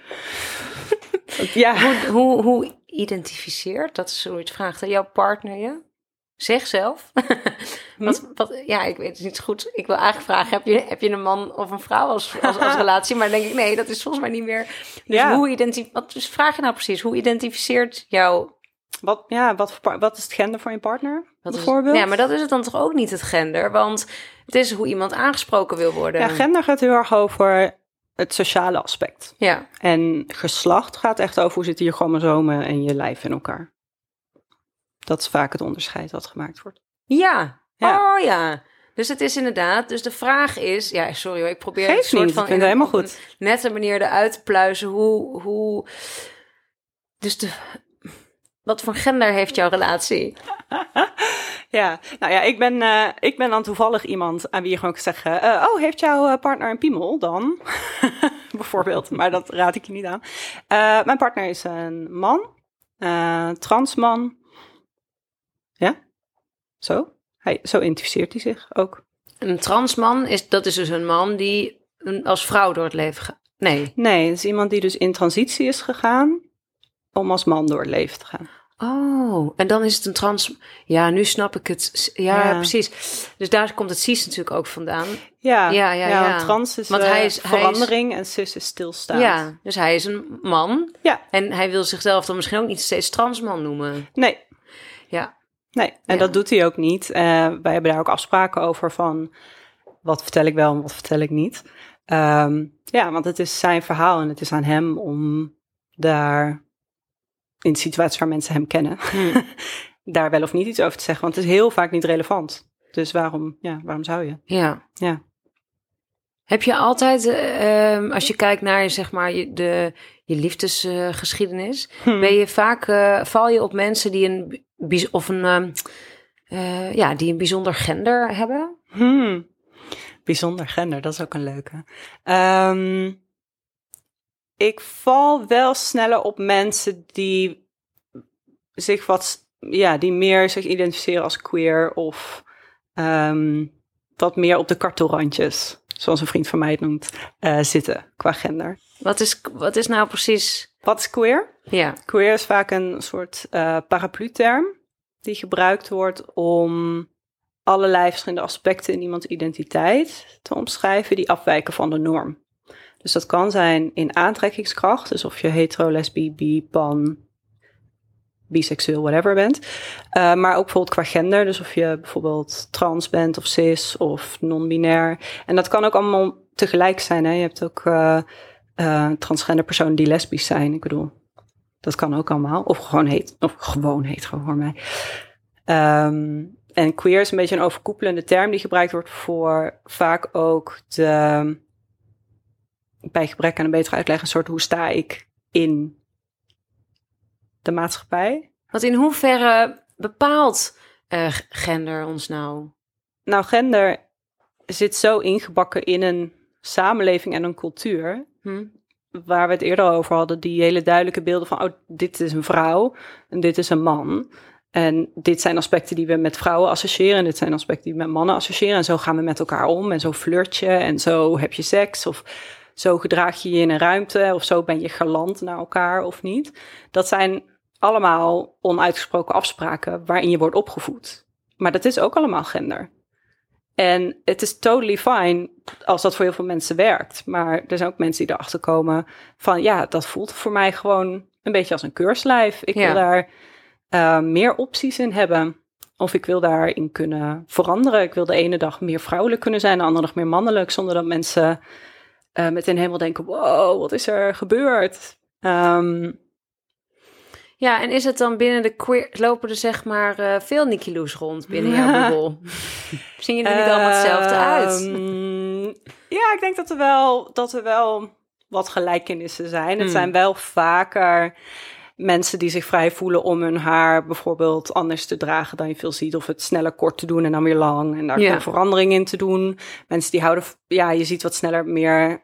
Ja, Hoe, hoe, hoe identificeert, dat is zoiets vraagt, jouw partner je? Zeg zelf. wat, wat, ja, ik weet het niet goed. Ik wil eigenlijk vragen, heb je, heb je een man of een vrouw als, als, als relatie? Maar dan denk ik, nee, dat is volgens mij niet meer. Dus Ja. hoe identif wat dus vraag je nou precies? Hoe identificeert jouw... Wat, ja, wat, voor wat is het gender van je partner, Wat is- bijvoorbeeld? ja, maar dat is het dan toch ook niet het gender? Want het is hoe iemand aangesproken wil worden. Ja, gender gaat heel erg over het sociale aspect. Ja, En geslacht gaat echt over hoe zitten je chromosomen en je lijf in elkaar. Dat is vaak het onderscheid wat gemaakt wordt. Ja. Ja. Oh ja. Dus het is inderdaad. Dus de vraag is. Ja, sorry hoor. Ik probeer Geeft een soort niet, van. ik vind in het een- helemaal op goed. een nette manier eruit te pluizen. Hoe. hoe dus de. Wat voor gender heeft jouw relatie? Ja, nou ja, ik ben, eh, ik ben dan toevallig iemand aan wie je gewoon kan zeggen... eh, oh, heeft jouw eh, partner een piemel dan? Bijvoorbeeld, maar dat raad ik je niet aan. Mijn partner is een man, transman. Ja, zo. Hij, zo identificeert hij zich ook. Een transman is. Dat is dus een man die als vrouw door het leven gaat. Nee. Nee, het is iemand die dus in transitie is gegaan om als man door het leven te gaan. Oh, en dan is het een trans. Ja, nu snap ik het. Ja, Ja. precies. Dus daar komt het cis natuurlijk ook vandaan. Ja, Ja, ja, ja. want trans is, Want eh, hij is- hij is- verandering en cis is stilstaan. Ja, dus hij is een man. Ja, En hij wil zichzelf dan misschien ook niet steeds transman noemen. nee, Ja. Nee. En Ja. dat doet hij ook niet. Eh, wij hebben daar ook afspraken over van wat vertel ik wel en wat vertel ik niet. Ehm, ja, want het is zijn verhaal en het is aan hem om daar in situaties waar mensen hem kennen, Hm. daar wel of niet iets over te zeggen. Want het is heel vaak niet relevant. Dus waarom, ja, waarom zou je? Ja. Ja. Heb je altijd, eh, ehm, als je kijkt naar zeg maar je, de, je liefdesgeschiedenis, Hm. ben je vaak, eh, val je op mensen die een, of een, ehm, eh, ja, die een bijzonder gender hebben? Hmm. Bijzonder gender, dat is ook een leuke. Ehm, ik val wel sneller op mensen die zich wat, ja, die meer zich identificeren als queer of wat meer op de kartelrandjes, zoals een vriend van mij het noemt, eh, zitten qua gender. Wat is, wat is nou precies, Wat is queer? ja, Queer is vaak een soort eh paraplu-term die gebruikt wordt om allerlei verschillende aspecten in iemands identiteit te omschrijven die afwijken van de norm. Dus dat kan zijn in aantrekkingskracht, dus of je hetero, lesbi, bi, pan, biseksueel, whatever bent. Eh, maar ook bijvoorbeeld qua gender, dus of je bijvoorbeeld trans bent of cis of non-binair. En dat kan ook allemaal tegelijk zijn. Hè? Je hebt ook eh, transgender personen die lesbisch zijn. Ik bedoel, dat kan ook allemaal. Of gewoon heet, of gewoon hetero voor mij. Ehm, en queer is een beetje een overkoepelende term die gebruikt wordt voor vaak ook de, bij gebrek aan een betere uitleg, een soort hoe sta ik in de maatschappij. want in hoeverre bepaalt g- gender ons nou? Nou, gender zit zo ingebakken in een samenleving en een cultuur. Hm? Waar we het eerder over hadden, die hele duidelijke beelden van, oh, dit is een vrouw en dit is een man. En dit zijn aspecten die we met vrouwen associëren. En dit zijn aspecten die we met mannen associëren. En zo gaan we met elkaar om. En zo flirt je. En zo heb je seks. Of zo gedraag je je in een ruimte of zo ben je galant naar elkaar of niet. Dat zijn allemaal onuitgesproken afspraken waarin je wordt opgevoed. Maar dat is ook allemaal gender. En het is totally fine als dat voor heel veel mensen werkt. Maar er zijn ook mensen die erachter komen van ja, dat voelt voor mij gewoon een beetje als een keurslijf. Ik Ja. wil daar eh, meer opties in hebben. Of ik wil daarin kunnen veranderen. Ik wil de ene dag meer vrouwelijk kunnen zijn, de andere dag meer mannelijk. Zonder dat mensen eh meteen helemaal denken: wow, wat is er gebeurd? Ehm, Ja, en is het dan binnen de queer... Lopen er zeg maar eh, veel Nicky Loes rond binnen jouw bubbel? Zien jullie niet allemaal hetzelfde uit? Ehm, ja, ik denk dat er wel, dat er wel wat gelijkenissen zijn. Het Hmm. zijn wel vaker mensen die zich vrij voelen om hun haar bijvoorbeeld anders te dragen dan je veel ziet. Of het sneller kort te doen en dan weer lang. En daar Ja. verandering in te doen. Mensen die houden, ja, je ziet wat sneller meer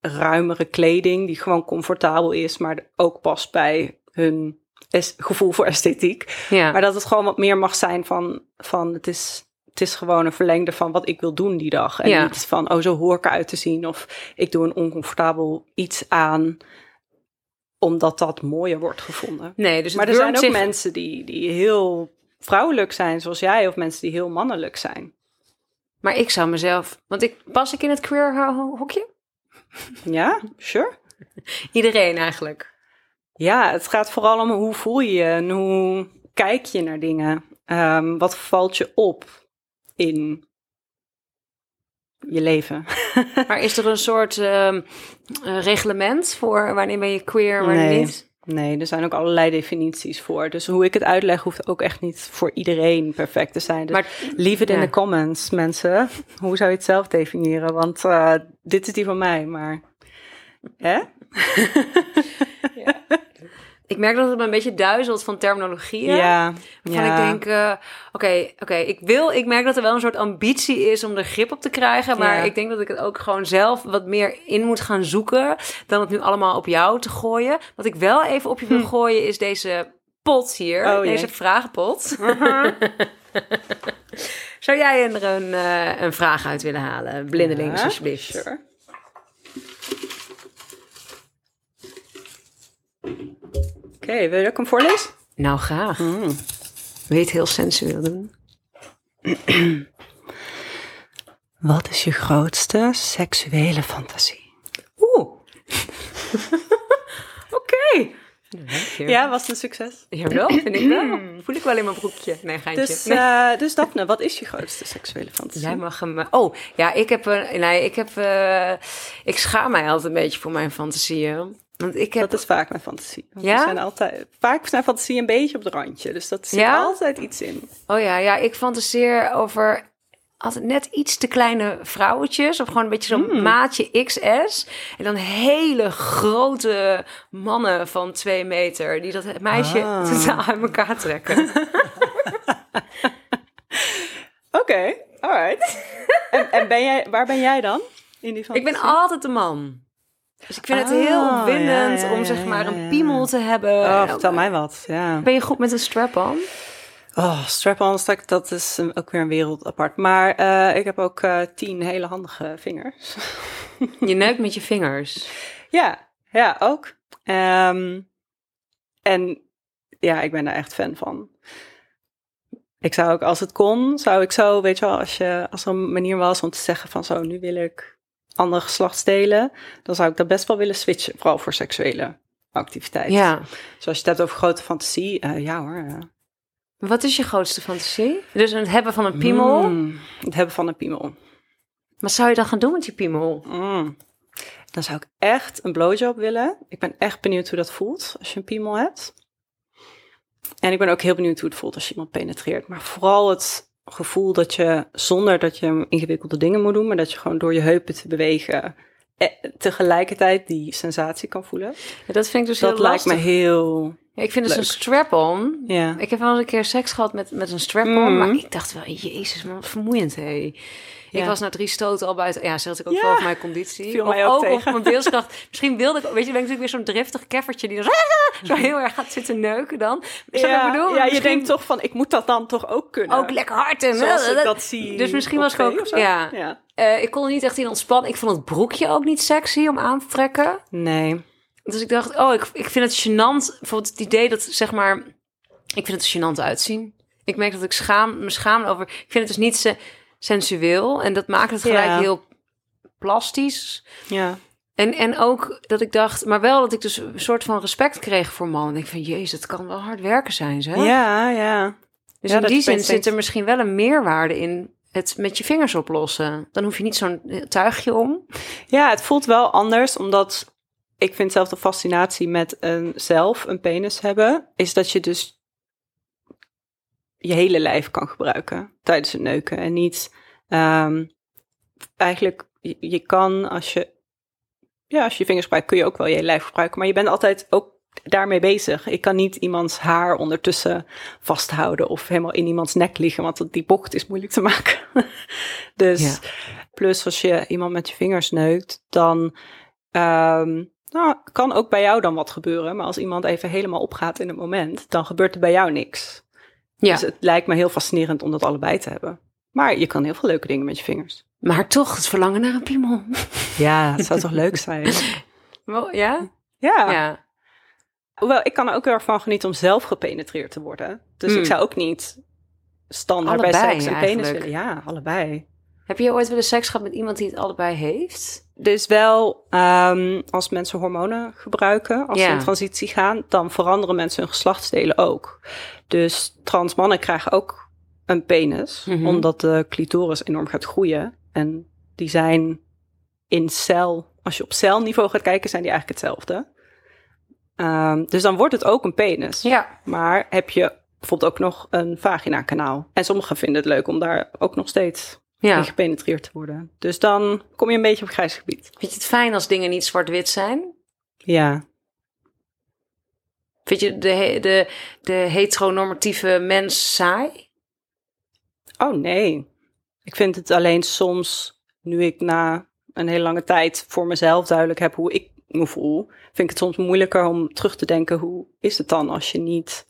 ruimere kleding die gewoon comfortabel is, maar ook past bij hun es- gevoel voor esthetiek. Ja. Maar dat het gewoon wat meer mag zijn van, van het, is, het is gewoon een verlengde van wat ik wil doen die dag. En Ja. niet van, oh, zo hoor ik eruit te zien. Of ik doe een oncomfortabel iets aan, omdat dat mooier wordt gevonden. Nee, dus maar er zijn ook zich- mensen die, die heel vrouwelijk zijn, zoals jij. Of mensen die heel mannelijk zijn. Maar ik zou mezelf... Want ik pas ik in het queer ho- hokje? Ja, sure. Iedereen eigenlijk. Ja, het gaat vooral om hoe voel je je en hoe kijk je naar dingen. Ehm, wat valt je op in je leven? Maar is er een soort ehm, eh, reglement voor wanneer ben je queer, wanneer Nee. niet? Nee, er zijn ook allerlei definities voor. Dus hoe ik het uitleg hoeft ook echt niet voor iedereen perfect te zijn. Dus Maar leave it in ja. de comments, mensen. Hoe zou je het zelf definiëren? Want eh, dit is die van mij, maar... Hè? ik merk dat het me een beetje duizelt van terminologieën. Ja. Waarvan ja. ik denk, eh, oké, oké, ik wil, ik merk dat er wel een soort ambitie is om er grip op te krijgen. Maar Ja. ik denk dat ik het ook gewoon zelf wat meer in moet gaan zoeken. Dan het nu allemaal op jou te gooien. Wat ik wel even op je wil gooien is deze pot hier. Hm. Oh, jee. deze vragenpot. Zou jij er een, eh, een vraag uit willen halen? Blindelings, Ja, alsjeblieft. Sure. Oké, wil je dat ik hem voorlees? Nou, graag. Mm. Het heel sensueel doen? Wat is je grootste seksuele fantasie? Oeh. Oké. Ja, was het een succes? Jawel, vind ik wel. Voel ik wel in mijn broekje. Nee, geintje. Dus, eh, dus Daphne, wat is je grootste seksuele fantasie? Jij mag hem. eh, Oh, ja, ik heb een. Nee, ik heb. eh, ik schaam mij altijd een beetje voor mijn fantasieën. Want ik heb. Dat is vaak mijn fantasie. Want Ja? zijn altijd, vaak zijn fantasie een beetje op het randje. Dus dat zit Ja? altijd iets in. Oh ja, ja, ik fantaseer over. Altijd net iets te kleine vrouwtjes. Of gewoon een beetje zo'n Hmm. maatje XS. En dan hele grote mannen van twee meter. Die dat meisje Ah. totaal uit elkaar trekken. Oké, alright. en en ben jij, waar ben jij dan in die ik ben altijd een man. Dus ik vind het Ah, heel opwindend ja, ja, om zeg maar ja, een ja. piemel te hebben. Oh, vertel mij wat. Ja. Ben je goed met een strap-on? Oh, strap-ons, dat- dat is een- ook weer een wereld apart. Maar eh, ik heb ook eh, tien hele handige vingers. Je neukt met je vingers. ja, ja, ook. Ehm, en ja, ik ben daar echt fan van. Ik zou ook, als het kon, zou ik zo, weet je wel, als, je, als er een manier was om te zeggen van zo, nu wil ik andere geslachtsdelen, dan zou ik dat best wel willen switchen, vooral voor seksuele activiteit. Ja. Zoals je het hebt over grote fantasie, eh, ja hoor. Wat is je grootste fantasie? Dus het hebben van een piemel. Mm, het hebben van een piemel. Wat zou je dan gaan doen met die piemel? Mm. Dan zou ik echt een blowjob willen. Ik ben echt benieuwd hoe dat voelt als je een piemel hebt. En ik ben ook heel benieuwd hoe het voelt als je iemand penetreert. Maar vooral het gevoel dat je, zonder dat je ingewikkelde dingen moet doen, maar dat je gewoon door je heupen te bewegen, eh, tegelijkertijd die sensatie kan voelen. Ja, dat vind ik dus Dat heel lijkt lastig. me heel ik vind het Leuk. een strap-on. Ja. Ik heb wel eens een keer seks gehad met, met een strap-on, Mhm. maar ik dacht wel, jezus, man, wat vermoeiend, hé. Ik was na drie stoten al buiten. Ja, zat ik ook Ja. wel mijn conditie. Viel of mij ook ook op mijn wilskracht. Misschien wilde ik, weet je, ben ik natuurlijk weer zo'n driftig keffertje die dan zo heel erg gaat zitten neuken dan. Ja, ik bedoel? ja, je denkt toch van, ik moet dat dan toch ook kunnen. ook lekker hard en Zoals ik dat zie Dus misschien was ik ook- ja. ja. Eh, ik kon er niet echt in ontspannen. Ik vond het broekje ook niet sexy om aan te trekken. Nee. Dus ik dacht, oh, ik, ik vind het gênant. Bijvoorbeeld het idee dat, zeg maar... Ik vind het gênant uitzien. Ik merk dat ik schaam, me schaam over... Ik vind het dus niet se- sensueel. En dat maakt het gelijk Ja. heel plastisch. Ja. En, en ook dat ik dacht... Maar wel dat ik dus een soort van respect kreeg voor mannen. Ik van, jezus, het kan wel hard werken zijn, ze. Ja, ja. Dus Ja, in die zin zit er misschien wel een meerwaarde in... Het met je vingers oplossen. Dan hoef je niet zo'n eh, tuigje om. Ja, het voelt wel anders, omdat ik vind zelf de fascinatie met een zelf een penis hebben, is dat je dus je hele lijf kan gebruiken tijdens het neuken. En niet ehm, eigenlijk, je, je kan als je, ja, als je je vingers gebruikt, kun je ook wel je hele lijf gebruiken, maar je bent altijd ook daarmee bezig. Ik kan niet iemands haar ondertussen vasthouden of helemaal in iemands nek liggen, want die bocht is moeilijk te maken. dus Ja. plus als je iemand met je vingers neukt, dan ehm, nou, kan ook bij jou dan wat gebeuren. Maar als iemand even helemaal opgaat in het moment, dan gebeurt er bij jou niks. Ja, Dus het lijkt me heel fascinerend om dat allebei te hebben. Maar je kan heel veel leuke dingen met je vingers. maar toch het verlangen naar een piemel. Ja, het zou toch leuk zijn? Wel, Ja? Ja. Ja. Hoewel, ik kan er ook heel erg van genieten om zelf gepenetreerd te worden. Dus Hmm. ik zou ook niet standaard bij Allebei seks een penis willen. Ja, allebei. Heb je ooit wel eens seks gehad met iemand die het allebei heeft? Dus wel, ehm, als mensen hormonen gebruiken, als ze in transitie gaan, dan veranderen mensen hun geslachtsdelen ook. Dus trans mannen krijgen ook een penis, Mhm. omdat de clitoris enorm gaat groeien. En die zijn in cel, als je op celniveau gaat kijken, zijn die eigenlijk hetzelfde. Ehm, dus dan wordt het ook een penis. Ja. Maar heb je bijvoorbeeld ook nog een vagina-kanaal. En sommigen vinden het leuk om daar ook nog steeds Ja. in gepenetreerd te worden. Dus dan kom je een beetje op grijs gebied. Vind je het fijn als dingen niet zwart-wit zijn? Ja, Vind je de, de, de heteronormatieve mens saai? Oh nee. Ik vind het alleen soms, nu ik na een hele lange tijd voor mezelf duidelijk heb hoe ik me voel, vind ik het soms moeilijker om terug te denken hoe is het dan als je niet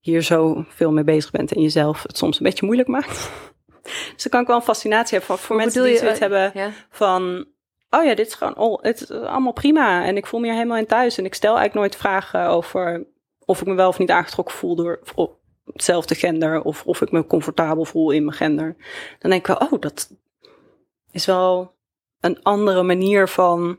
hier zo veel mee bezig bent en jezelf het soms een beetje moeilijk maakt. Dus dan kan ik wel een fascinatie hebben van voor mensen die zoiets hebben Ja. van, oh ja, dit is gewoon al, het is allemaal prima en ik voel me hier helemaal in thuis en ik stel eigenlijk nooit vragen over of ik me wel of niet aangetrokken voel door hetzelfde gender of of ik me comfortabel voel in mijn gender. Dan denk ik wel, oh, dat is wel een andere manier van,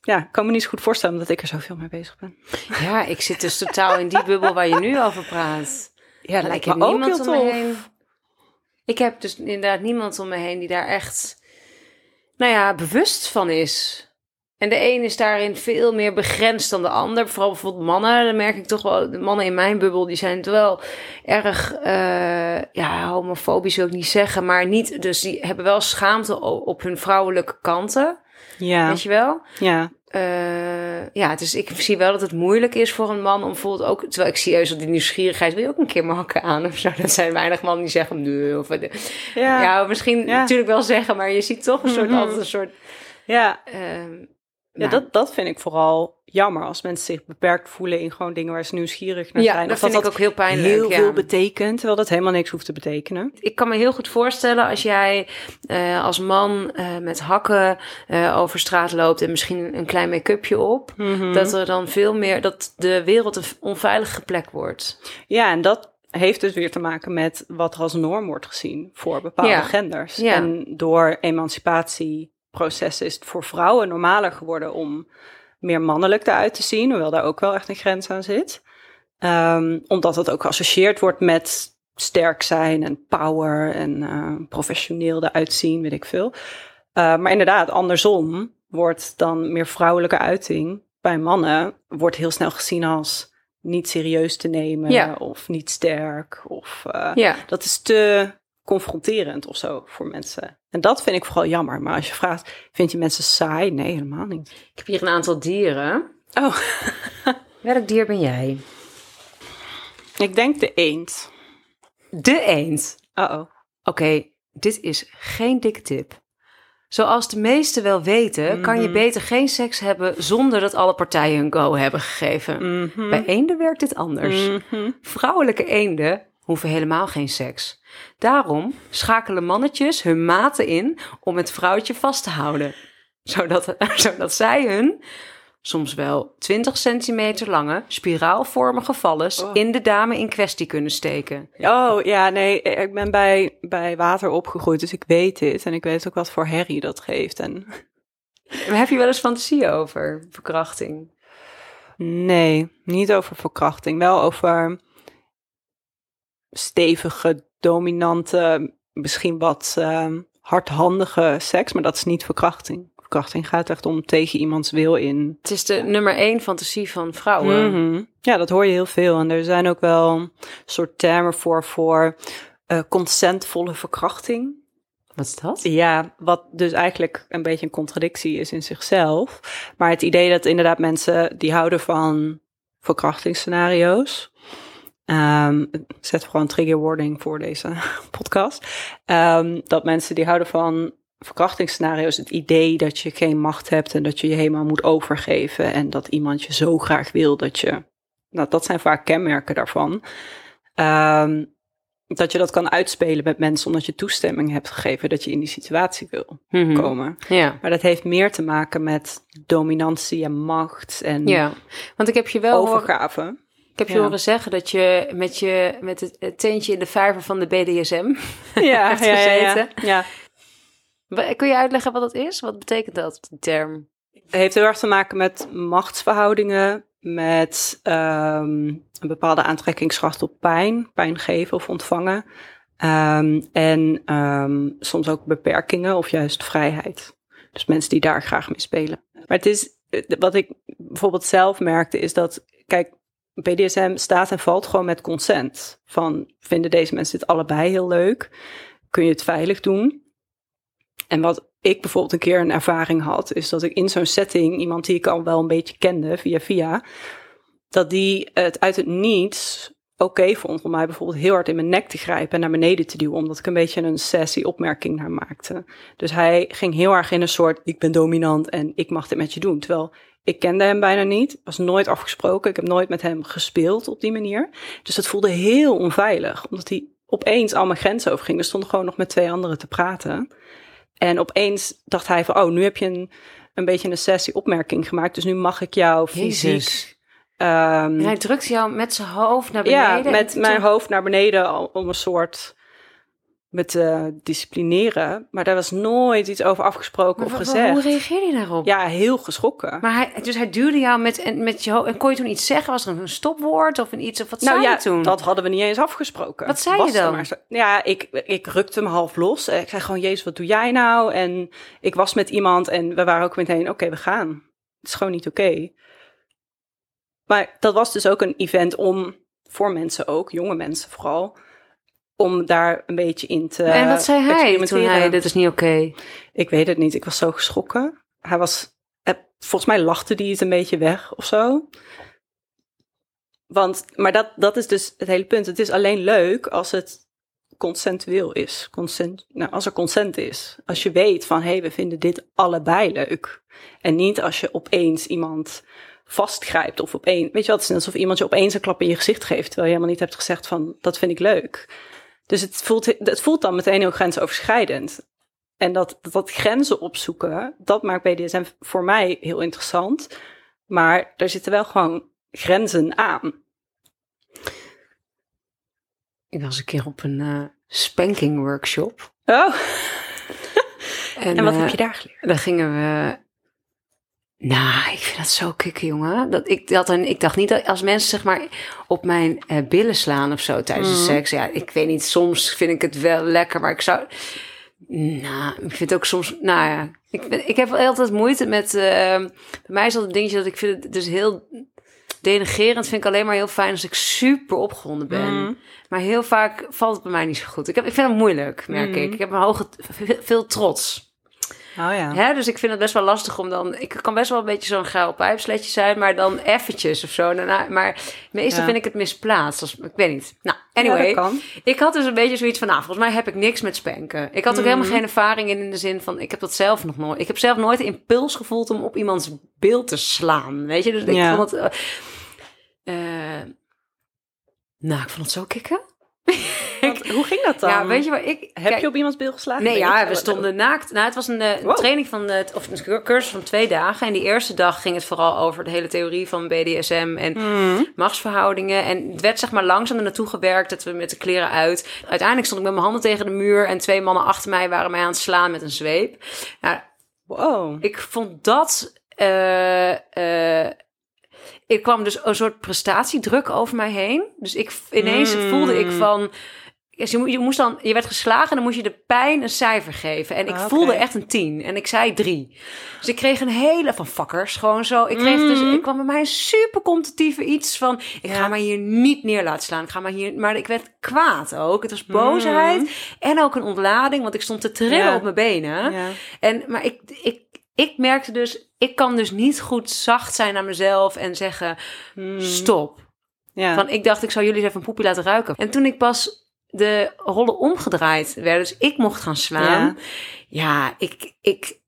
ja, ik kan me niet zo goed voorstellen omdat ik er zoveel mee bezig ben. ja, ik zit dus totaal in die bubbel waar je nu over praat. Ja, Er lijkt me ook niemand heel tof. Ik heb dus inderdaad niemand om me heen die daar echt, nou ja, bewust van is. En de een is daarin veel meer begrensd dan de ander. Vooral bijvoorbeeld mannen, dan merk ik toch wel. De mannen in mijn bubbel, die zijn wel erg, eh, ja, homofobisch wil ik niet zeggen. Maar niet, dus die hebben wel schaamte op hun vrouwelijke kanten. Ja, Weet je wel? ja, Eh, ja, dus ik zie wel dat het moeilijk is voor een man om bijvoorbeeld ook... Terwijl ik zie juist dat die nieuwsgierigheid... Wil je ook een keer mijn hakken aan of zo? Dat zijn weinig mannen die zeggen... Nee, of, ja, ja, misschien Ja. natuurlijk wel zeggen... Maar je ziet toch een soort, Mhm. altijd een soort... ja. ehm, Ja, nou, dat, dat vind ik vooral jammer als mensen zich beperkt voelen in gewoon dingen waar ze nieuwsgierig naar ja, zijn. dat Of vind ik ook heel pijnlijk. heel ja. veel betekent, terwijl dat helemaal niks hoeft te betekenen. Ik kan me heel goed voorstellen als jij eh, als man eh, met hakken eh, over straat loopt... en misschien een klein make-upje op... Mhm. dat er dan veel meer... dat de wereld een onveilige plek wordt. Ja, en dat heeft dus weer te maken met wat er als norm wordt gezien voor bepaalde Ja. genders. Ja. En door emancipatieprocessen is het voor vrouwen normaler geworden om meer mannelijk eruit te zien, hoewel daar ook wel echt een grens aan zit. Ehm, omdat het ook geassocieerd wordt met sterk zijn en power en eh, professioneel eruit zien, weet ik veel. Eh, maar inderdaad, andersom wordt dan meer vrouwelijke uiting bij mannen wordt heel snel gezien als niet serieus te nemen Ja. of niet sterk of eh, Ja. dat is te confronterend of zo voor mensen. En dat vind ik vooral jammer. Maar als je vraagt, vind je mensen saai? Nee, helemaal niet. Ik heb hier een aantal dieren. Oh, Welk dier ben jij? Ik denk de eend. De eend. Uh-oh. Oké, dit is geen dikke tip. Zoals de meesten wel weten, kan je Mhm. beter geen seks hebben zonder dat alle partijen een go hebben gegeven. Mhm. Bij eenden werkt dit anders. Mhm. Vrouwelijke eenden hoeven helemaal geen seks. Daarom schakelen mannetjes hun maten in om het vrouwtje vast te houden. Zodat, zodat zij hun, soms wel 20 centimeter lange, spiraalvormige vallers Oh. in de dame in kwestie kunnen steken. Oh ja, nee, ik ben bij, bij water opgegroeid, dus ik weet dit. En ik weet ook wat voor herrie dat geeft. En heb je wel eens fantasie over verkrachting? nee, niet over verkrachting. Wel over stevige, dominante, misschien wat ehm, hardhandige seks. Maar dat is niet verkrachting. Verkrachting gaat echt om tegen iemands wil in. Het is de nummer één fantasie van vrouwen. Mhm. Ja, dat hoor je heel veel. En er zijn ook wel een soort termen voor, voor eh, consentvolle verkrachting. Wat is dat? Ja, wat dus eigenlijk een beetje een contradictie is in zichzelf. Maar het idee dat inderdaad mensen die houden van verkrachtingsscenario's. Ehm, ik zet gewoon een trigger warning voor deze podcast. Ehm, dat mensen die houden van verkrachtingsscenario's, het idee dat je geen macht hebt en dat je je helemaal moet overgeven en dat iemand je zo graag wil dat je. Nou, dat zijn vaak kenmerken daarvan. Ehm, dat je dat kan uitspelen met mensen omdat je toestemming hebt gegeven dat je in die situatie wil Mhm. komen. Ja. Maar dat heeft meer te maken met dominantie en macht en ja, want ik heb je wel overgave. Ik heb je ja. horen zeggen dat je met, je met het, teentje in de vijver van de BDSM Ja, hebt ja, ja, ja. gezeten. ja. Kun je uitleggen wat dat is? Wat betekent dat, die term? Het heeft heel erg te maken met machtsverhoudingen, met ehm, een bepaalde aantrekkingskracht op pijn, pijn geven of ontvangen. Ehm, en ehm, soms ook beperkingen of juist vrijheid. Dus mensen die daar graag mee spelen. Maar het is, eh, wat ik bijvoorbeeld zelf merkte, is dat, kijk, BDSM staat en valt gewoon met consent. Van, vinden deze mensen dit allebei heel leuk? Kun je het veilig doen? En wat ik bijvoorbeeld een keer een ervaring had, is dat ik in zo'n setting, iemand die ik al wel een beetje kende via via, dat die het uit het niets oké vond om mij bijvoorbeeld heel hard in mijn nek te grijpen en naar beneden te duwen, omdat ik een beetje een sassy opmerking naar maakte. Dus hij ging heel erg in een soort, ik ben dominant en ik mag dit met je doen. Terwijl ik kende hem bijna niet, was nooit afgesproken, ik heb nooit met hem gespeeld op die manier. Dus het voelde heel onveilig, omdat hij opeens al mijn grenzen overging. We stonden gewoon nog met twee anderen te praten. En opeens dacht hij van, oh, nu heb je een, een beetje een sessie opmerking gemaakt, dus nu mag ik jou fysiek... Ehm, hij drukt jou met zijn hoofd naar beneden. ja, met mijn hoofd naar beneden om een soort me te disciplineren. Maar daar was nooit iets over afgesproken Maar of gezegd. Hoe reageerde je daarop? Ja, heel geschrokken. Maar hij, dus hij duwde jou met, en, met je hoofd. En kon je toen iets zeggen? Was er een stopwoord of een iets? Of wat nou zei ja, je toen? dat hadden we niet eens afgesproken. Wat zei Was je dan? maar zo. Ja, ik, ik rukte hem half los. Ik zei gewoon, Jezus, wat doe jij nou? En ik was met iemand en we waren ook meteen, oké, we gaan. Het is gewoon niet oké. Maar dat was dus ook een event om, voor mensen ook, jonge mensen vooral, om daar een beetje in te en wat zei hij toen hij, dit is niet oké? Ik weet het niet. Ik was zo geschrokken. Hij was, eh, volgens mij lachte hij het een beetje weg of zo. Want, maar dat, dat is dus het hele punt. Het is alleen leuk als het consensueel is. Consent, nou, als er consent is. Als je weet van, hé, hey, we vinden dit allebei leuk. En niet als je opeens iemand vastgrijpt of opeens, weet je wat, het is net alsof iemand je opeens een klap in je gezicht geeft, terwijl je helemaal niet hebt gezegd van, dat vind ik leuk. Dus het voelt, het voelt dan meteen heel grensoverschrijdend. En dat, dat grenzen opzoeken, dat maakt BDSM voor mij heel interessant. Maar er zitten wel gewoon grenzen aan. Ik was een keer op een eh, spanking workshop. Oh, En, en wat eh, heb je daar geleerd? Dan gingen we. Nou, ik vind dat zo kicken, jongen. Dat ik, dat een, ik dacht niet dat als mensen zeg maar op mijn eh, billen slaan of zo tijdens de Mhm. seks. Ja, ik weet niet. Soms vind ik het wel lekker, maar ik zou. Nou, ik vind het ook soms. Nou ja, ik, ik heb altijd moeite met. eh, bij mij is dat een dingetje dat ik vind het dus heel denigerend. Vind ik alleen maar heel fijn als ik super opgewonden ben. Mhm. Maar heel vaak valt het bij mij niet zo goed. Ik, heb, ik vind het moeilijk, merk Mhm. ik. Ik heb een hoge, veel trots. Oh ja. Hè, dus ik vind het best wel lastig om dan... Ik kan best wel een beetje zo'n geil pijpsletje zijn, maar dan eventjes of zo. Daarna, maar meestal Ja. vind ik het misplaatst. Als, ik weet niet. Nou, anyway. Ik had dus een beetje zoiets van, nou, volgens mij heb ik niks met spanken. Ik had ook helemaal geen ervaring in, in de zin van, ik heb dat zelf nog nooit. Ik heb zelf nooit de impuls gevoeld om op iemands beeld te slaan, weet je. Dus ik vond het... eh, eh, nou, ik vond het zo kicken. Want hoe ging dat dan? Ja, weet je wat ik... Heb kijk, je op iemands bil geslagen? Nee, ja, we stonden naakt. Nou, het was een, eh, Wow. training van, de, of een cursus van twee dagen. En die eerste dag ging het vooral over de hele theorie van BDSM en Hmm. machtsverhoudingen. En het werd zeg maar langzaam naartoe gewerkt, dat we met de kleren uit. Uiteindelijk stond ik met mijn handen tegen de muur en twee mannen achter mij waren mij aan het slaan met een zweep. Nou, Wow. ik vond dat. eh, eh, ik kwam dus een soort prestatiedruk over mij heen. Dus ik ineens Mm. voelde ik van. Je, mo- je moest dan, je werd geslagen en dan moest je de pijn een cijfer geven. En ik Ah, voelde echt een 10 en ik zei 3. Dus ik kreeg een hele van fuckers gewoon zo. Ik kreeg dus, ik kwam bij mij een super competitieve iets van. Ik ga mij hier niet neer laten slaan. Ik ga maar hier, maar ik werd kwaad ook. Het was boosheid en ook een ontlading, want ik stond te trillen Ja. op mijn benen. Ja. En, maar ik, ik, ik merkte dus, ik kan dus niet goed zacht zijn naar mezelf en zeggen, stop. Ja. Van, ik dacht, ik zou jullie eens even een poepie laten ruiken. En toen ik pas de rollen omgedraaid werden, dus ik mocht gaan slaan. Ja, ik, ik,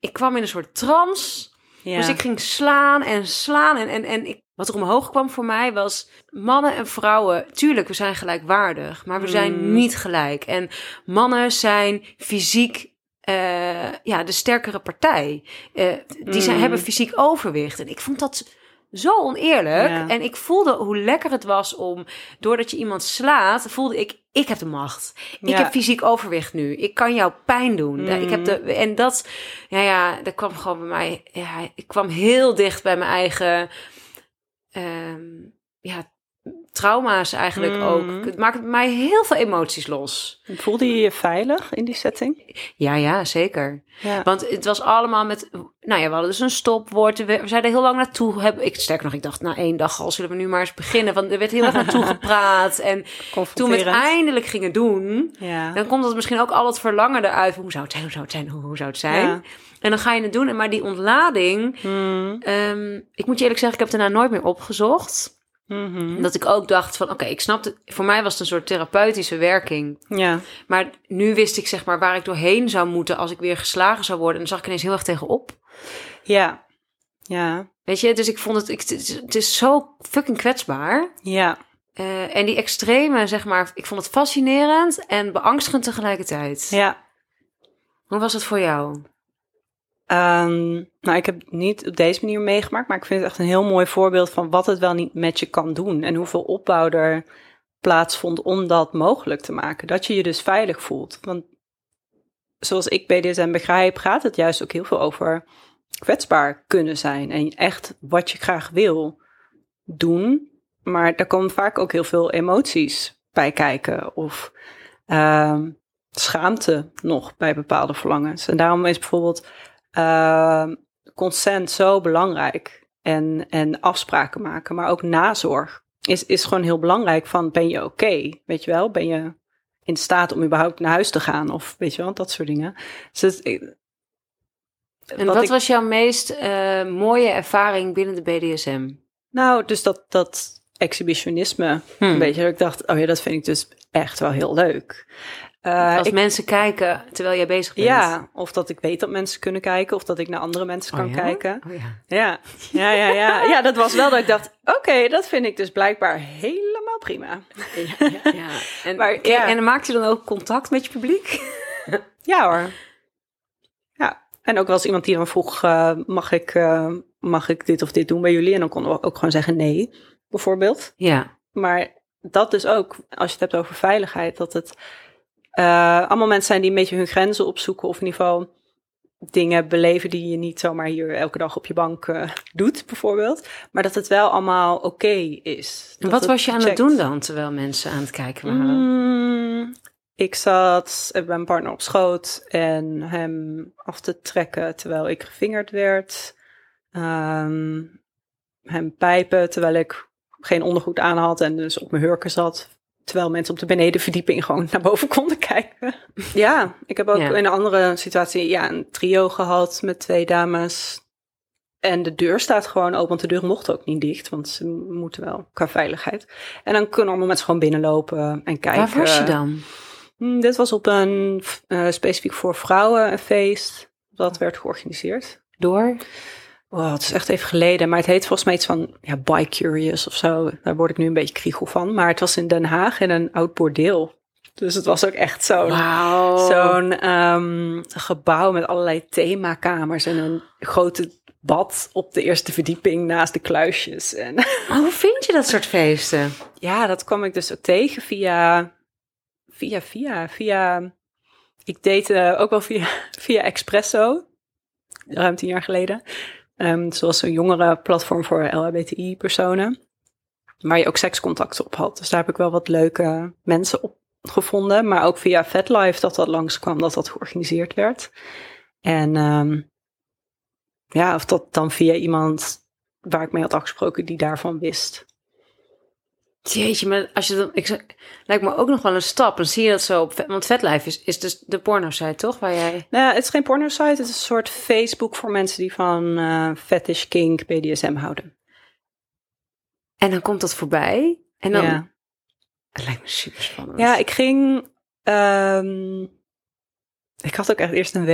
ik kwam in een soort trance. ja. Dus ik ging slaan en slaan. En, en, en ik, wat er omhoog kwam voor mij was... mannen en vrouwen, tuurlijk, we zijn gelijkwaardig. Maar we zijn niet gelijk. En mannen zijn fysiek... eh, ja, de sterkere partij. Eh, die zijn, hebben fysiek overwicht. En ik vond dat zo oneerlijk. Ja. En ik voelde hoe lekker het was om... doordat je iemand slaat, voelde ik... ik heb de macht. Ik Ja. heb fysiek overwicht nu. Ik kan jou pijn doen. Ik heb de, en dat... Ja, ja, dat kwam gewoon bij mij... Ja, ik kwam heel dicht bij mijn eigen... ehm, ja, trauma's eigenlijk Mm. ook. Het maakte bij mij heel veel emoties los. Voelde je je veilig in die setting? Ja, ja, zeker. Ja. Want het was allemaal met... Nou ja, we hadden dus een stopwoord. We, we er heel lang naartoe. Heb, ik, sterker nog, ik dacht, na één dag al zullen we nu maar eens beginnen. Want er werd heel erg naartoe gepraat. En toen we het eindelijk gingen doen... Ja. Dan komt dat misschien ook al het verlangen eruit. Hoe zou het zijn? Hoe zou het zijn? Hoe, hoe zou het zijn? Ja. En dan ga je het doen. En maar die ontlading... Mm. ehm, ik moet je eerlijk zeggen, ik heb het daarna nooit meer opgezocht. Mhm. Dat ik ook dacht van, oké, ik snapte... Voor mij was het een soort therapeutische werking. Ja. Maar nu wist ik zeg maar waar ik doorheen zou moeten... als ik weer geslagen zou worden. En dan zag ik ineens heel erg tegenop. Ja. Ja. Weet je, dus ik vond het... Ik, het, is, het is zo fucking kwetsbaar. Ja. Eh, en die extreme, zeg maar... Ik vond het fascinerend en beangstigend tegelijkertijd. Ja. Hoe was het voor jou? Ehm, nou, ik heb het niet op deze manier meegemaakt, maar ik vind het echt een heel mooi voorbeeld van wat het wel niet met je kan doen en hoeveel opbouw er plaatsvond om dat mogelijk te maken. Dat je je dus veilig voelt. Want zoals ik BDSM begrijp, gaat het juist ook heel veel over kwetsbaar kunnen zijn en echt wat je graag wil doen. Maar daar komen vaak ook heel veel emoties bij kijken of ehm, schaamte nog bij bepaalde verlangens. En daarom is bijvoorbeeld Ehm, consent zo belangrijk. En, en afspraken maken, maar ook nazorg is, is gewoon heel belangrijk. Van ben je oké? Weet je wel? Ben je in staat om überhaupt naar huis te gaan? Of weet je wel, dat soort dingen. Dus het, En wat, ik- was jouw meest eh, mooie ervaring binnen de BDSM? Nou, dus dat, dat exhibitionisme, Hmm. een beetje. Dat ik dacht, oh ja, dat vind ik dus echt wel heel leuk. Eh, Als ik- mensen kijken terwijl jij bezig bent. ja, of dat ik weet dat mensen kunnen kijken, of dat ik naar andere mensen kan Oh ja? kijken. Oh ja. Ja, ja, ja, ja. Ja, dat was wel dat ik dacht, oké, dat vind ik dus blijkbaar helemaal prima. Ja, ja, ja. En, Maar, en maakt je dan ook contact met je publiek? Ja hoor. Ja, en ook wel eens iemand die dan vroeg, eh, mag, ik, eh, mag ik dit of dit doen bij jullie? En dan konden we ook gewoon zeggen nee, bijvoorbeeld. Ja. Maar dat dus ook, als je het hebt over veiligheid, dat het eh, allemaal mensen zijn die een beetje hun grenzen opzoeken of in ieder geval dingen beleven die je niet zomaar hier elke dag op je bank eh, doet, bijvoorbeeld. Maar dat het wel allemaal oké is. En wat was je aan het doen dan, terwijl mensen aan het kijken waren? Mm, ik zat bij mijn partner op schoot en hem af te trekken terwijl ik gevingerd werd. Ehm, hem pijpen terwijl ik geen ondergoed aan had en dus op mijn hurken zat. Terwijl mensen op de benedenverdieping gewoon naar boven konden kijken. Ja, ik heb ook Ja. in een andere situatie ja, een trio gehad met twee dames. En de deur staat gewoon open, want de deur mocht ook niet dicht, want ze moeten wel qua veiligheid. En dan kunnen allemaal mensen gewoon binnenlopen en kijken. Waar was je dan? Hmm, dit was op een eh, specifiek voor vrouwen een feest. Dat werd georganiseerd. Door? Wow, het is echt even geleden, maar het heet volgens mij iets van ja, Bi-Curious of zo. Daar word ik nu een beetje kriegel van. Maar het was in Den Haag in een oud bordeel. Dus het was ook echt zo'n ehm, gebouw met allerlei themakamers en een grote bad op de eerste verdieping naast de kluisjes. En Maar hoe vind je dat soort feesten? ja, dat kwam ik dus ook tegen via, via, via, via. Ik date ook wel via, via Expresso, ruim tien jaar geleden. Ehm zoals een jongere platform voor LHBTI-personen. Waar je ook sekscontacten op had. Dus daar heb ik wel wat leuke mensen op gevonden. Maar ook via VetLife dat dat langskwam, dat dat georganiseerd werd. En ehm, ja, of dat dan via iemand waar ik mee had afgesproken die daarvan wist. Jeetje, maar als je dan... Ik, lijkt me ook nog wel een stap. Dan zie je dat zo op... Vet- Want Vetlife is, is dus de porno-site, toch? Waar jij... Nou, het is geen porno-site. Het is een soort Facebook voor mensen die van eh fetish, kink, BDSM houden. En dan komt dat voorbij. En dan... Ja. Het lijkt me super spannend. Ja, ik ging. ehm, ik had ook echt eerst een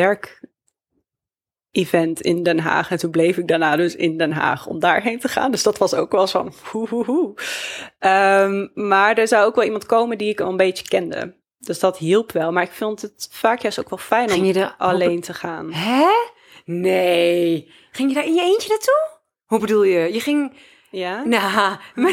werk-event in Den Haag. En toen bleef ik daarna dus in Den Haag om daarheen te gaan. Dus dat was ook wel van hoe, hoe, hoe. Ehm, maar er zou ook wel iemand komen die ik al een beetje kende. Dus dat hielp wel. Maar ik vond het vaak juist ook wel fijn om er alleen te gaan. Hè? Nee. Ging je daar in je eentje naartoe? Hoe bedoel je? Je ging... Ja? Nou, maar,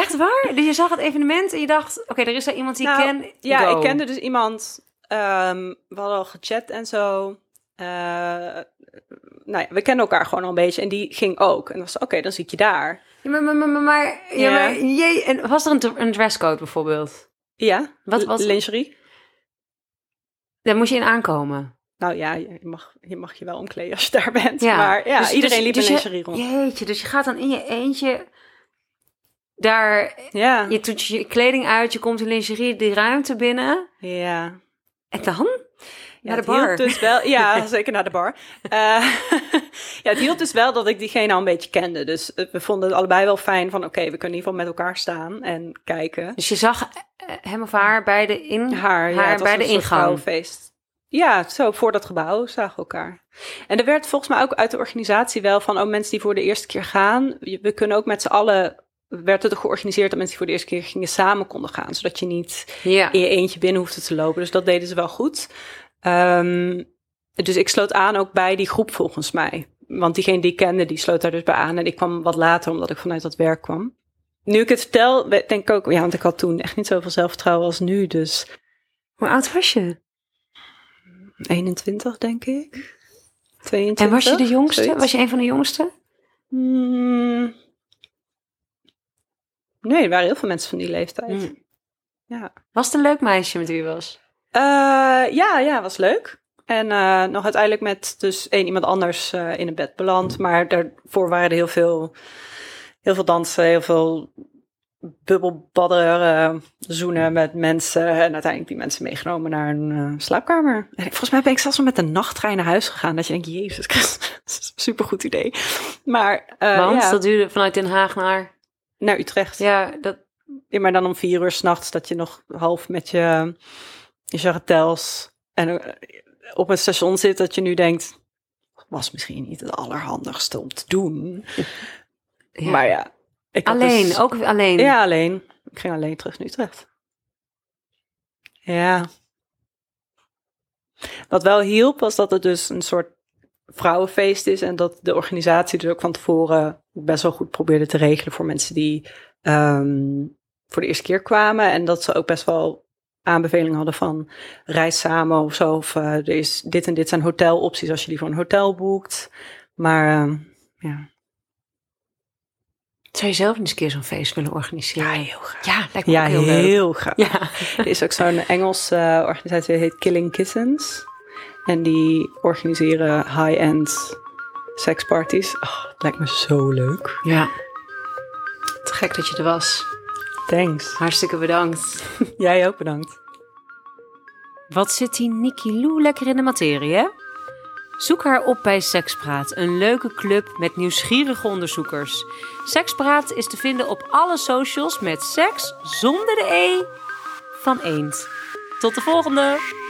echt waar? Dus je zag het evenement en je dacht... Oké, er is daar iemand die Nou, ik ken. Ja, Go. ik kende dus iemand. ehm, we hadden al gechat en zo. Eh, nou ja, we kennen elkaar gewoon al een beetje. En die ging ook. En dan was oké, dan zit je daar. Ja, maar, maar, maar, ja, Ja. maar jee, en was er een, een dresscode bijvoorbeeld? Ja, Wat was- lingerie. Daar moest je in aankomen. Nou ja, je mag, je mag je wel omkleden als je daar bent. Ja. Maar ja, Dus- iedereen dus- liep dus in je- lingerie rond. Jeetje, dus je gaat dan in je eentje daar... Ja, Je doet je kleding uit, je komt in lingerie die ruimte binnen. ja. En dan? Ja, Naar de bar. dus wel, ja, zeker naar de bar. Eh, ja, het hielp dus wel dat ik diegene al een beetje kende. Dus eh, we vonden het allebei wel fijn van, oké, we kunnen in ieder geval met elkaar staan en kijken. Dus je zag eh, hem of haar bij de, in, Haar, ja, haar bij de ingang. Ja, zo voor dat gebouw zagen we elkaar. En er werd volgens mij ook uit de organisatie wel van, oh, mensen die voor de eerste keer gaan, we kunnen ook met z'n allen, werd het georganiseerd dat mensen die voor de eerste keer gingen samen konden gaan, zodat je niet Ja. in je eentje binnen hoefde te lopen. Dus dat deden ze wel goed. Ehm, dus ik sloot aan ook bij die groep volgens mij. Want diegene die ik kende, die sloot daar dus bij aan. En ik kwam wat later, omdat ik vanuit dat werk kwam. Nu ik het vertel, denk ik ook... Ja, want ik had toen echt niet zoveel zelfvertrouwen als nu. Dus Hoe oud was je? 21, denk ik. 22. En was je de jongste? zoiets. Was je een van de jongsten? Hmm. Nee, er waren heel veel mensen van die leeftijd. Hmm. Ja. Was het een leuk meisje met wie je was? Eh, ja, ja, was leuk. En eh, nog uiteindelijk met dus één iemand anders eh, in het bed beland. Maar daarvoor waren er heel veel, heel veel dansen, heel veel bubbelbadderen, zoenen met mensen. En uiteindelijk die mensen meegenomen naar een slaapkamer. En ik- volgens mij ben ik zelfs met de nachttrein naar huis gegaan. Dat je denkt, jezus Christus, dat is een supergoed idee. Maar Want ja, dat duurde vanuit Den Haag naar... naar Utrecht. Ja, dat... Ja, maar dan om vier uur s'nachts dat je nog half met je, je charretels en eh, op het station zit dat je nu denkt, was misschien niet het allerhandigste om te doen. ja. Maar ja. Ik alleen, dus- ook alleen. Ja, alleen. Ik ging alleen terug naar Utrecht. Ja. Wat wel hielp was dat het dus een soort vrouwenfeest is en dat de organisatie dus ook van tevoren best wel goed probeerde te regelen voor mensen die ehm, voor de eerste keer kwamen en dat ze ook best wel aanbevelingen hadden van reis samen of zo of eh, er is dit en dit zijn hotelopties als je die voor een hotel boekt. Maar ehm, ja. Zou je zelf eens een keer zo'n feest willen organiseren? Ja, heel graag. Ja, lijkt me Ja, ook heel, leuk. heel graag. Ja. Er is ook zo'n Engelse eh, organisatie, die heet Killing Kittens. En die organiseren high-end seksparties. Oh, het lijkt me zo leuk. ja. Te gek dat je er was. Thanks. Hartstikke bedankt. Jij ook bedankt. Wat zit die Nikki Lou lekker in de materie, hè? Zoek haar op bij Sekspraat, een leuke club met nieuwsgierige onderzoekers. Sekspraat is te vinden op alle socials met seks zonder de E van eend. Tot de volgende!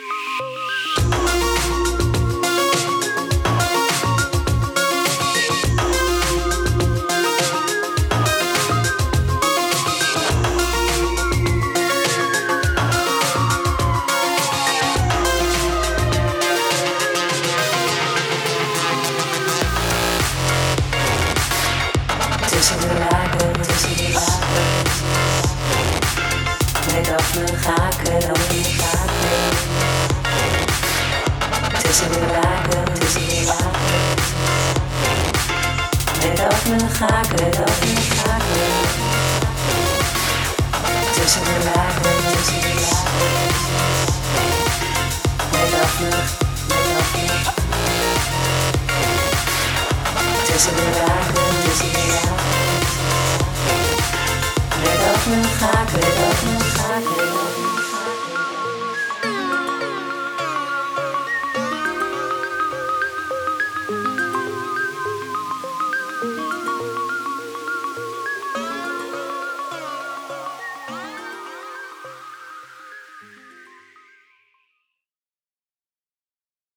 Af mijn. Tussen de lagen, tussen de lagen. Met af